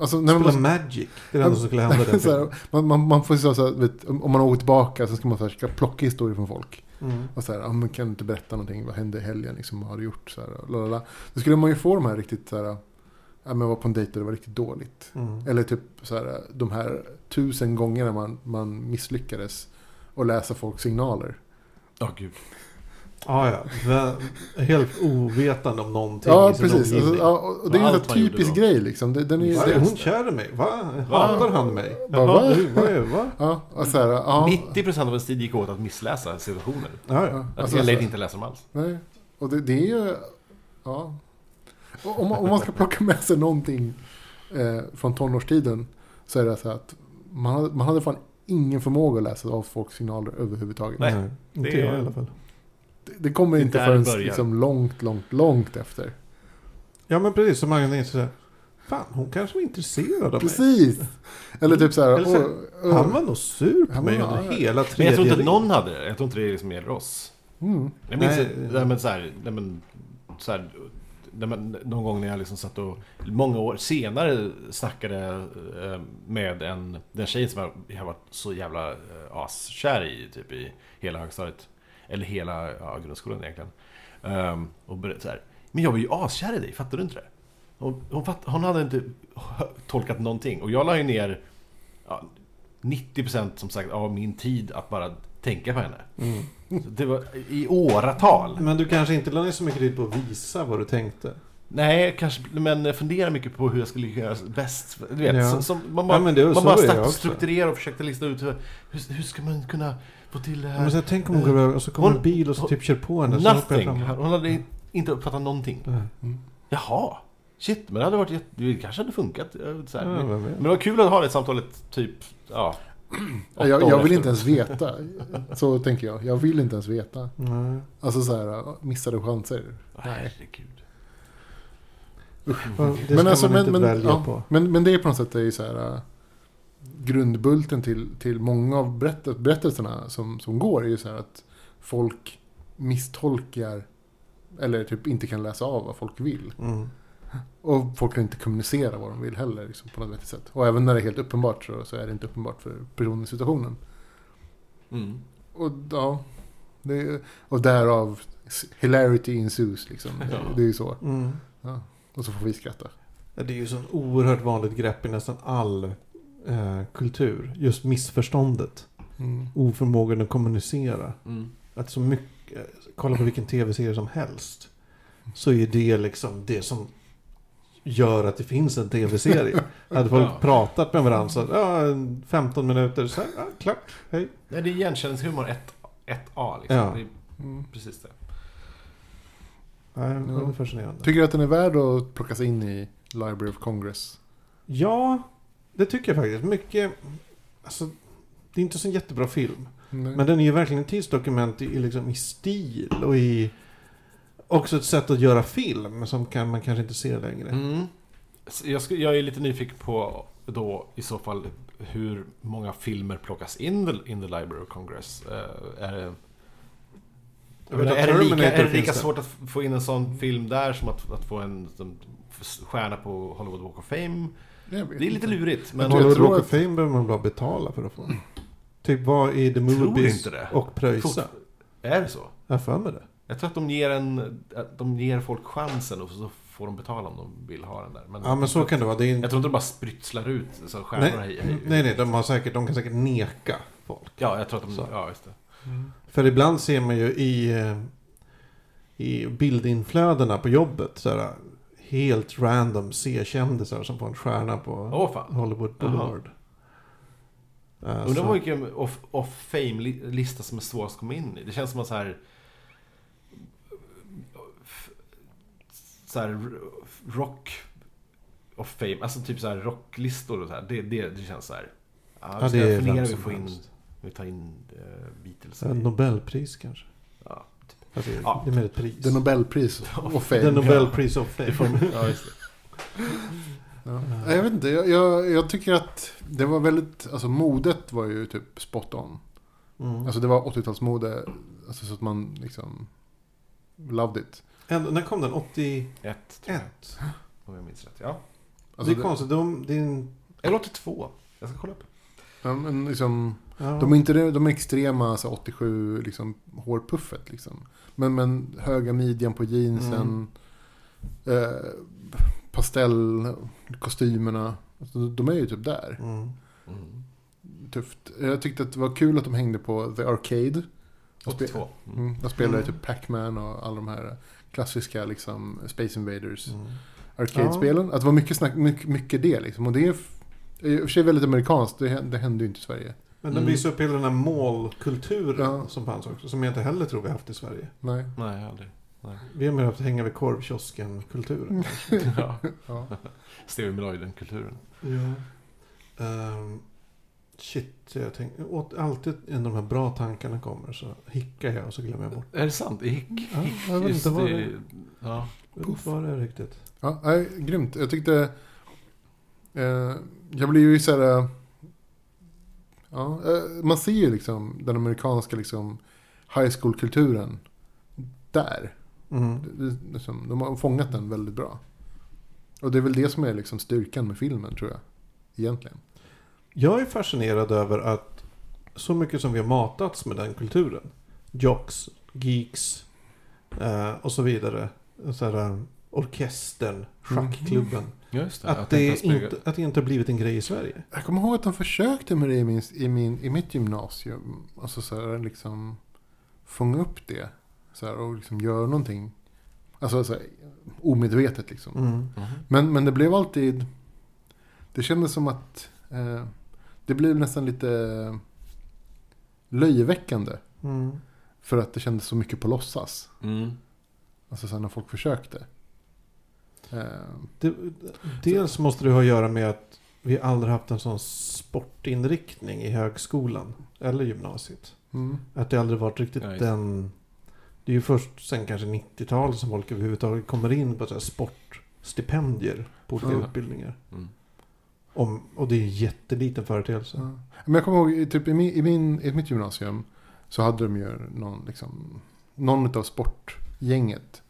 alltså, när Spela man, Magic. Det är det enda som skulle hända så här, man, man, man får så här, vet, om man åker tillbaka så ska man så här, ska plocka historier från folk. Mm. Och så här, ah, men kan inte berätta någonting, vad hände i helgen, liksom, vad har du gjort? Så här, lalala. Då skulle man ju få de här riktigt så här, ja men var på en dejt och det var riktigt dåligt. Mm. Eller typ så här, de här tusen gångerna man, man misslyckades och läsa folks signaler. Ja, gud. Ah, ja, ja. Helt ovetande om någonting Ja, sin precis. Alltså, ja, och det är ju en typisk grej liksom. Det, den är, Va, det, är hon kär i mig? Va? Hatar han mig? Va, va? Är va? ja, och så här, ja, 90% av ens tid gick åt att missläsa situationer. Ja, ja. ja, Att alltså, eller så- inte läsa dem alls. Nej, och det, det är ju... Ja. Om, man- om man ska plocka med sig någonting eh, från tonårstiden så är det så här att man hade, man hade fan ingen förmåga att läsa av folks signaler överhuvudtaget. Nej, Nej, inte det- jag i alla fall. Det, det kommer Det inte det förrän liksom långt, långt, långt efter. Ja, men precis. Som man är sådär. Fan, hon kanske var intresserad av mig. Precis! Eller typ så här... Eller så-. Han var nog sur på mig under hela Men tredje jag tror inte någon hade det. Jag tror inte det liksom gäller oss. Mm. Jag minns Nej. nej. men så här, nej, men, så här, när man, någon gång när jag liksom satt och många år senare snackade eh, med en, den tjejen som jag, jag var så jävla eh, askär i typ i hela högstadiet. Eller hela ja, grundskolan egentligen. Um, och berättade så här. Men jag var ju askär i dig, fattar du inte det? Hon, hon, fatt, hon hade inte tolkat någonting. Och jag la ju ner ja, 90% som sagt av min tid att bara tänka på henne. Mm. Det var i åratal. Men du kanske inte la ner så mycket tid på att visa vad du tänkte? Nej, kanske, men jag funderar mycket på hur jag skulle göra bäst. Du vet, Ja. så, som, man bara, Ja, man bara är jag stack, också. strukturera och försökte lista ut hur, hur, hur ska man kunna få till det här. Men så jag tänk om hon går över och så kommer Hon- en bil och så hon- typ kör på henne. Nothing! Hon hade inte uppfattat någonting. Nej. Jaha! Shit, men det hade varit jätte, det kanske hade funkat. Så här. Ja, men, men det var kul att ha det samtalet typ, ja. Jag, jag vill efter. inte ens veta. Så tänker jag. Jag vill inte ens veta. Nej. Alltså så här, missade chanser. Herregud. Ja, Det men ska alltså, man men, inte men, välja ja, på. men, men det är på något sätt det är så här, äh, grundbulten till, till många av berättet, berättelserna som, som går är ju så här att folk misstolkar eller typ inte kan läsa av vad folk vill. Mm. Och folk kan inte kommunicera vad de vill heller liksom, på något vettigt sätt. Och även när det är helt uppenbart så, så är det inte uppenbart för personen i situationen. Mm. Och ja, det, och därav hilarity ensues liksom. Ja. Det är ju så. Mm. Och så får vi skratta. Ja, Det är ju så oerhört vanligt grepp i nästan all eh, kultur. Just missförståndet. Mm. Oförmågan att kommunicera. Mm. Att så mycket, kolla på vilken tv-serie som helst. Så är det liksom det som gör att det finns en tv-serie. Hade folk Ja. pratat med varandra så, ja, 15 minuter, så, ja, klart, hej. Nej, det är igenkänningshumor 1A liksom. Ja. Det är Mm. precis det. Nej, det är fascinerande. Tycker du att den är värd att plockas in i Library of Congress? Ja, det tycker jag faktiskt. Mycket, alltså, det är inte så en jättebra film. Nej. Men den är ju verkligen ett tidsdokument i, liksom, i stil och i också ett sätt att göra film som kan, man kanske inte ser längre. Mm. Jag, ska, jag är lite nyfiken på då i så fall hur många filmer plockas in the, in the Library of Congress. Eh, är det, är det lika, är det lika svårt att få in en sån film där som att, att få en som, stjärna på Hollywood Walk of Fame? Det är lite inte. lurigt. Men Men jag tror att- Fame behöver man bara betala för att få. Typ vad är The Movies och pröjsa? Är det så? Jag har för mig det. Jag tror att de ger, en, att de ger folk chansen och så får de betala om de vill ha den där. Men, Ja men så kan det vara. Det är Jag tror inte de bara sprytslar ut så stjärnor nej, hej, hej. nej, nej, de, har säkert, de kan säkert neka folk. Ja, jag tror att de... Så. Ja, just det. För ibland ser man ju i, eh, i bildinflödena på jobbet så här, helt random C-kändisar som får en stjärna på fan. Hollywood. Boulevard. Eh, Undrar vad vilken off, off fame-lista som är svårast att komma in i. Det känns som att så här... Så här rock of fame, alltså typ så här rocklistor och så här. Det, det, det känns så här... Ja, Ja, vi ska det är vem vi får in... Vi tar in uh, Beatles. så här, Nobelpris kanske. Ja, Alltså, Ja. Det är mer ett pris. Det är Nobelpris och The fame. Nobelpris of Fame. det får, ja, just det. Ja. Jag vet inte, jag, jag, jag tycker att det var väldigt, alltså modet var ju typ spot on. Mm. Alltså det var 80-talsmode, alltså så att man liksom loved it. Ändå, när kom den? 81? Ett, tror jag, om jag minns rätt. Ja. Alltså det är konstigt. De, det är en, Eller 82. Jag ska kolla upp. Ja, men liksom, ja. de är inte det- de är extrema alltså 87 liksom, hårpuffet liksom. Men, men höga midjan på jeansen. Eh, pastellkostymerna. Alltså, de är ju typ där. Mm. Mm. Tufft. Jag tyckte att det var kul att de hängde på The Arcade. De spe- 82. Mm. Mm, de spelade Mm. typ Pac-Man och alla de här klassiska liksom, Space Invaders Mm. arcade-spelen. Att det var mycket, snack, mycket, mycket det liksom. Och det är i och för sig väldigt amerikanskt. Det, det hände ju inte i Sverige. Men den Mm. visar upp hela den här målkulturen Ja. som fanns också. Som jag inte heller tror vi haft i Sverige. Nej. Nej, aldrig. Nej. Vi har mer haft hänga vid korvkiosken-kulturen. Ja. Ja. Stevie Meloiden-kulturen. Ja. Ehm, shit, jag tänker, åt, alltid när de här bra tankarna kommer så hickar jag och så glömmer jag bort. Är det sant? Hick? Ja, Hick jag vet just inte vad det Ja. Jag vet inte vad det är riktigt. Ja, nej, grymt. Jag tyckte... Eh, jag blir ju så här... eh, Ja, eh, man ser ju liksom den amerikanska liksom high school-kulturen där. Mm. Liksom, de har fångat den väldigt bra. Och det är väl det som är liksom styrkan med filmen tror jag. Egentligen. Jag är fascinerad över att så mycket som vi har matats med den kulturen. Jocks, geeks eh, och så vidare. Så här, orkestern, schackklubben. Just det. Att, det inte, att det inte har blivit en grej i Sverige. Jag kommer ihåg att de försökte med det i, min, i, min, i mitt gymnasium. Alltså så här, liksom fånga upp det. Så här, och liksom göra någonting. Alltså så här, omedvetet liksom. Mm. Mhm. Men, men det blev alltid... Det kändes som att eh, det blev nästan lite löjeväckande. Mm. För att det kändes så mycket på låtsas. Mm. Alltså så här, när folk försökte. Eh, Det, dels måste det ha att göra med att vi aldrig haft en sån sportinriktning i högskolan eller gymnasiet. mm. Att det aldrig varit riktigt det. den... Det är ju först sen kanske 90-talet som folk överhuvudtaget kommer in på så här sportstipendier på olika Ja. utbildningar. Mm. Om, och det är en jätteliten företeelse. Ja. Men jag kommer ihåg, i typ i, min, i, min, i mitt gymnasium så hade de ju någon, liksom, någon av sportgänget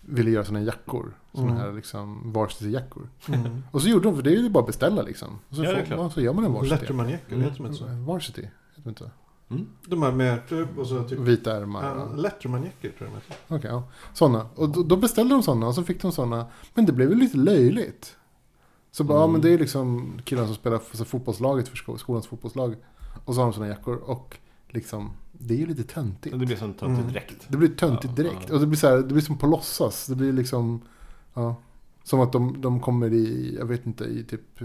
ville göra sådana jackor. Sådana Mm. här liksom varsity-jackor. Mm. Och så gjorde de, för det är ju bara att beställa liksom. Och så, Ja, får, ja, så gör man en varsity. Letterman-jackor, Mm. heter de inte så? Varsity, heter det inte så? Mm. De här med typ, och så typ... Vita ärmar. Ja, Ja. Letterman-jackor tror jag de. Okej, ja. Sådana. Och då, då beställde de sådana och så fick de sådana. Men det blev ju lite löjligt. Så bara, ja Mm. men det är liksom killarna som spelar för så fotbollslaget för sko- skolans fotbollslag. Och så har de sådana jackor. Och liksom, det är ju lite töntigt. Det blir som töntigt Mm. direkt. Det blir töntigt Ja, direkt. ja. Och det blir så här, det blir som på låtsas. Det blir liksom, ja. Som att de, de kommer i, jag vet inte, i typ,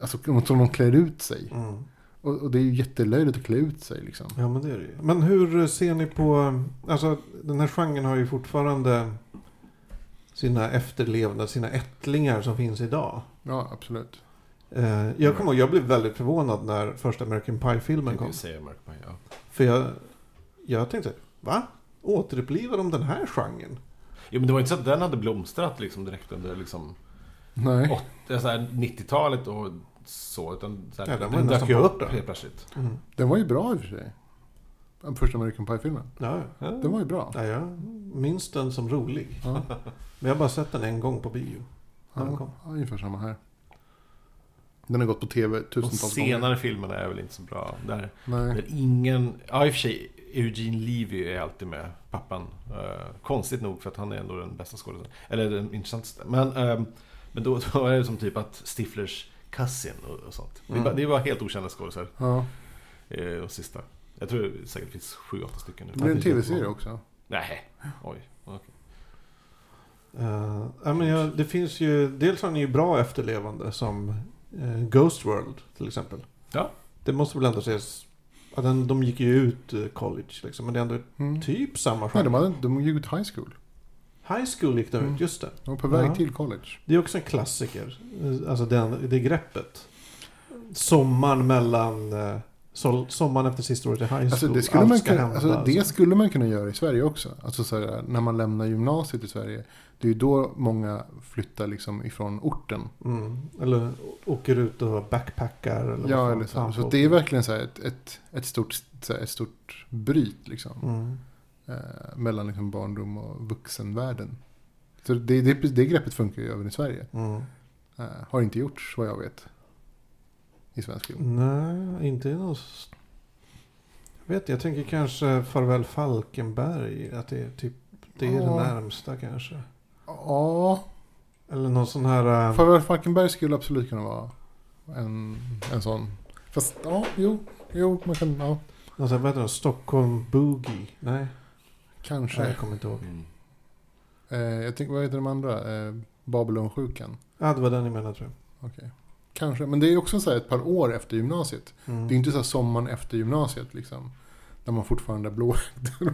alltså som de klär ut sig. Mm. Och, och det är ju jättelöjligt att klä ut sig liksom. Ja men det är det ju. Men hur ser ni på... Alltså den här genren har ju fortfarande sina efterlevnad, sina ättlingar som finns idag. Ja, absolut. Eh, jag kommer ihåg, jag blev väldigt förvånad när första American Pie-filmen kom. säga Mark Pye, ja. För jag, jag tänkte, va? Återupplivar de den här genren? Jo men det var inte så att den hade blomstrat liksom direkt under liksom Nej. åt- så här 90-talet och så. Utan så här, Ja, den den dök ju upp helt plötsligt. Mm. Den var ju bra i och för sig. Den första American Pie-filmen. Ja, ja. Den var ju bra. ja, jag minns den som rolig. Ja, Men jag har bara sett den en gång på bio. Den ja, kom. ja, ungefär samma här. Den har gått på tv De tusentals senare filmerna är väl inte så bra. Där, gånger. Nej. där ingen... Ja i och för sig, Eugene Levy är alltid med, pappan. Eh, konstigt nog för att han är ändå den bästa skådespelaren. Eller den intressantaste. Men, ehm, men då, då är det som typ att Stiflers cousin och, och sånt. Mm. det var helt okända skådespelare. Ja. Eh, de sista. Jag tror det säkert finns sju, åtta stycken nu. Det blir en tv-serie också. Nej, oj. okej. Eh, ja, men jag, det finns ju, dels har ni ju bra efterlevande som eh, Ghost World till exempel. Ja. Det måste väl ändå ses, ja, den, de gick ju ut eh, college liksom, men det är ändå Mm. typ samma Nej, genre. de, hade, de gick ut high school. High school gick de Mm. ut, just det. De var på väg Ja. till college. Det är också en klassiker, eh, alltså den, det greppet. Sommaren mellan, sol, sommaren efter sista året i high school. Alltså, det, skulle man kunna, alltså, det alltså. skulle man kunna göra i Sverige också. Alltså, så här, när man lämnar gymnasiet i Sverige. Det är ju då många flyttar liksom ifrån orten. Mm. Eller åker ut och backpackar. Eller Ja, eller så. Så det är verkligen så ett, ett, ett, stort, så ett stort bryt liksom. Mm. Eh, mellan liksom barndom och vuxenvärlden. Så det, det, det greppet funkar ju även i Sverige. Mm. Eh, har inte gjorts vad jag vet. I svensk film. Nej, inte i någon... Jag vet jag tänker kanske Farväl Falkenberg. Att det är typ det är det Ja. närmsta kanske. Ja, Eller någon sån här... äh, Farväl Falkenberg skulle absolut kunna vara en, en sån. Fast ja, jo, jo, man kan, ja, någon sån här, vad heter det? Stockholm Boogie? Nej, kanske. Nej jag kommer inte ihåg. Mm. Eh, jag tänker, vad heter de andra? Eh, Babylonsjukan. Ja, det var den jag menade tror Okej. Kanske, men det är också så här ett par år efter gymnasiet. Mm. Det är inte så här sommaren efter gymnasiet liksom. När man fortfarande är blå.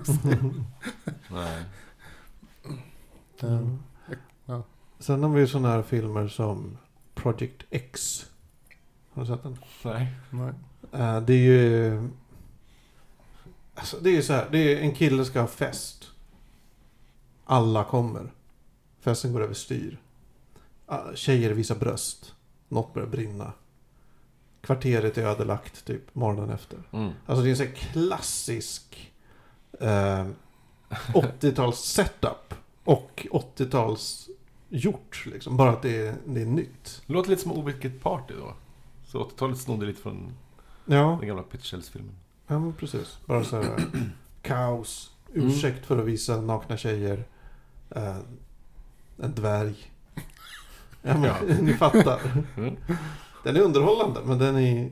Nej. Mm. Ja. Sen har vi ju sådana här filmer som Project X. Har du sett den? Nej. Nej. Eh, det är ju... Alltså det är så här. Det är en kille ska ha fest. Alla kommer. Festen går över styr. Ah, Tjejer visar bröst. Något börjar brinna. Kvarteret är ödelagt typ morgonen efter. Mm. Alltså det är en sån här klassisk eh, 80-tals setup. Och 80-tals gjort liksom. Bara att det är, det är nytt. Det låter lite som Ovilket Party då. Så 80-talet snodde lite från Ja, den gamla Pitchells-filmen. ja men precis. Bara så här kaos. Mm. Ursäkt för att visa nakna tjejer. Eh, en dvärg. Ja, men, Ja. Ni fattar. Mm. Den är underhållande men den är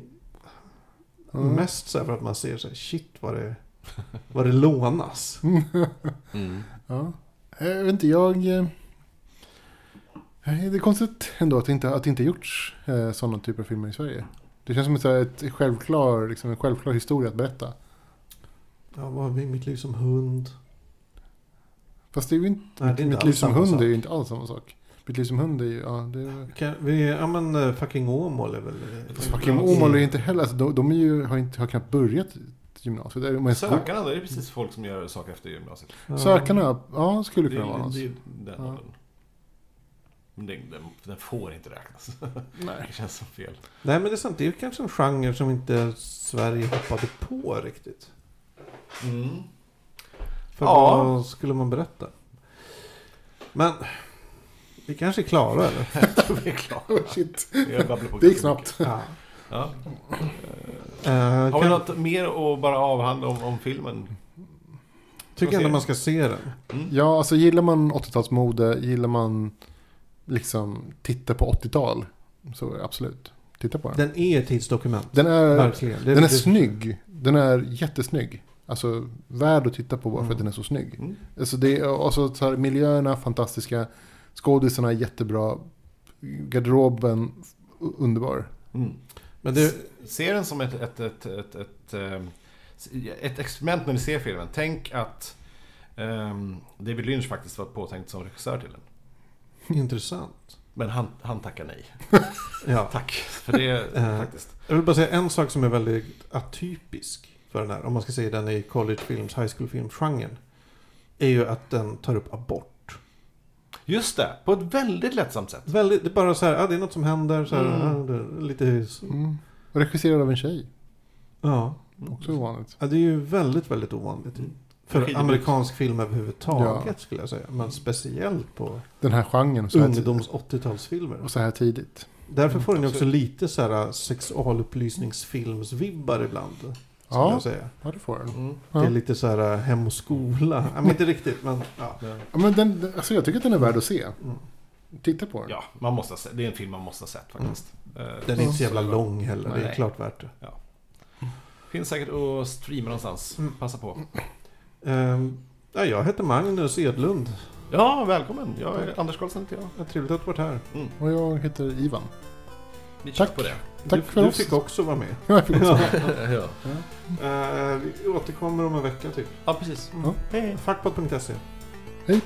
Mm. mest så här för att man ser så här, shit vad det, vad det lånas. Mm. Ja. Jag vet inte, jag... eh, Det är konstigt ändå att det inte, att det inte gjorts eh, sådana typer av filmer i Sverige. Det känns som ett, ett självklar, liksom en självklar historia att berätta. Ja, vad har vi? Mitt liv som hund. Fast det är ju inte... Nej, det är inte mitt liv som hund sak. är ju inte alls samma sak. Mitt liv som hund är ju... Ja, det är, Kan, vi, ja men eh, fucking Åmål är väl... fast fucking Åmål är ju inte heller... Alltså, de, de är ju, har, inte, har knappt börjat gymnasiet. Det är- sko- Sökarna, det är precis folk som gör saker efter gymnasiet. Ja. Sökarna, ja, skulle Det kunna vara är, något. det är den Ja. Men den, den, den får inte räknas. Nej. Det känns som fel. Nej men det är sant, det är ju kanske en genre som inte Sverige hoppade på riktigt. Mm. För Ja. vad skulle man berätta? Men, vi kanske är klara eller? Vi är klara. Oh, shit. Jag Det gick snabbt. Ja. Uh, Har vi något mer att bara avhandla om, om filmen? Tycker ändå man ska se den. Mm. Ja, alltså gillar man 80-talsmode, gillar man liksom titta på 80-tal. Så absolut, titta på den. Den är ett tidsdokument. Den är, Verkligen. Den är det- snygg. Den är jättesnygg. Alltså värd att titta på bara för Mm. att den är så snygg. Mm. Alltså det är, och så, så här, miljöerna fantastiska. Skådisarna är jättebra. Garderoben underbar. Mm. Men det, Se den som ett, ett, ett, ett, ett, ehm, ett experiment när ni ser filmen. Tänk att ehm, David Lynch faktiskt var påtänkt som regissör till den. intressant. Men han, han tackar nej. Ja. Tack för det Eh. faktiskt. Jag vill bara säga en sak som är väldigt atypisk för den här. Om man ska säga den i collegefilms, high school-films-genren. Är ju att den tar upp abort. Just det, på ett väldigt lättsamt sätt. Väldigt, det är bara så här, ja, det är något som händer. Så här, Mm. är lite... Mm. Regisserad av en tjej. Ja. Också ovanligt. ja, det är ju väldigt, väldigt ovanligt. För Skidebut. amerikansk film överhuvudtaget Ja. skulle jag säga. Men speciellt på Den här genren. Så här, ungdoms 80-talsfilmer. och så här tidigt. Därför får den ju också lite så här sexualupplysningsfilmsvibbar ibland. Ja. jag säga. Ja, det får den. Mm. Ja. Det är lite så här hem och skola. Ja, men inte riktigt men ja. Ja, men den, alltså jag tycker att den är värd att se. Mm. Titta på den. Ja, man måste sett. det är en film man måste ha sett faktiskt. Eh, Den är inte så jävla lång heller. Det är Nej. klart värt det. Finns säkert att streama någonstans. Mm. Passa på. Ehm, ja, jag heter Magnus Edlund. Ja, välkommen. Jag är Anders Karlsson heter jag. Trevligt att du varit här. Och jag heter Ivan. Vi Tack. på det. Tack du, för du oss. fick också vara med. Jag fick också. ja. Ehm, vi återkommer om en vecka typ. ja, precis. Mm. Ja. Hej. Fackpod.se Hej.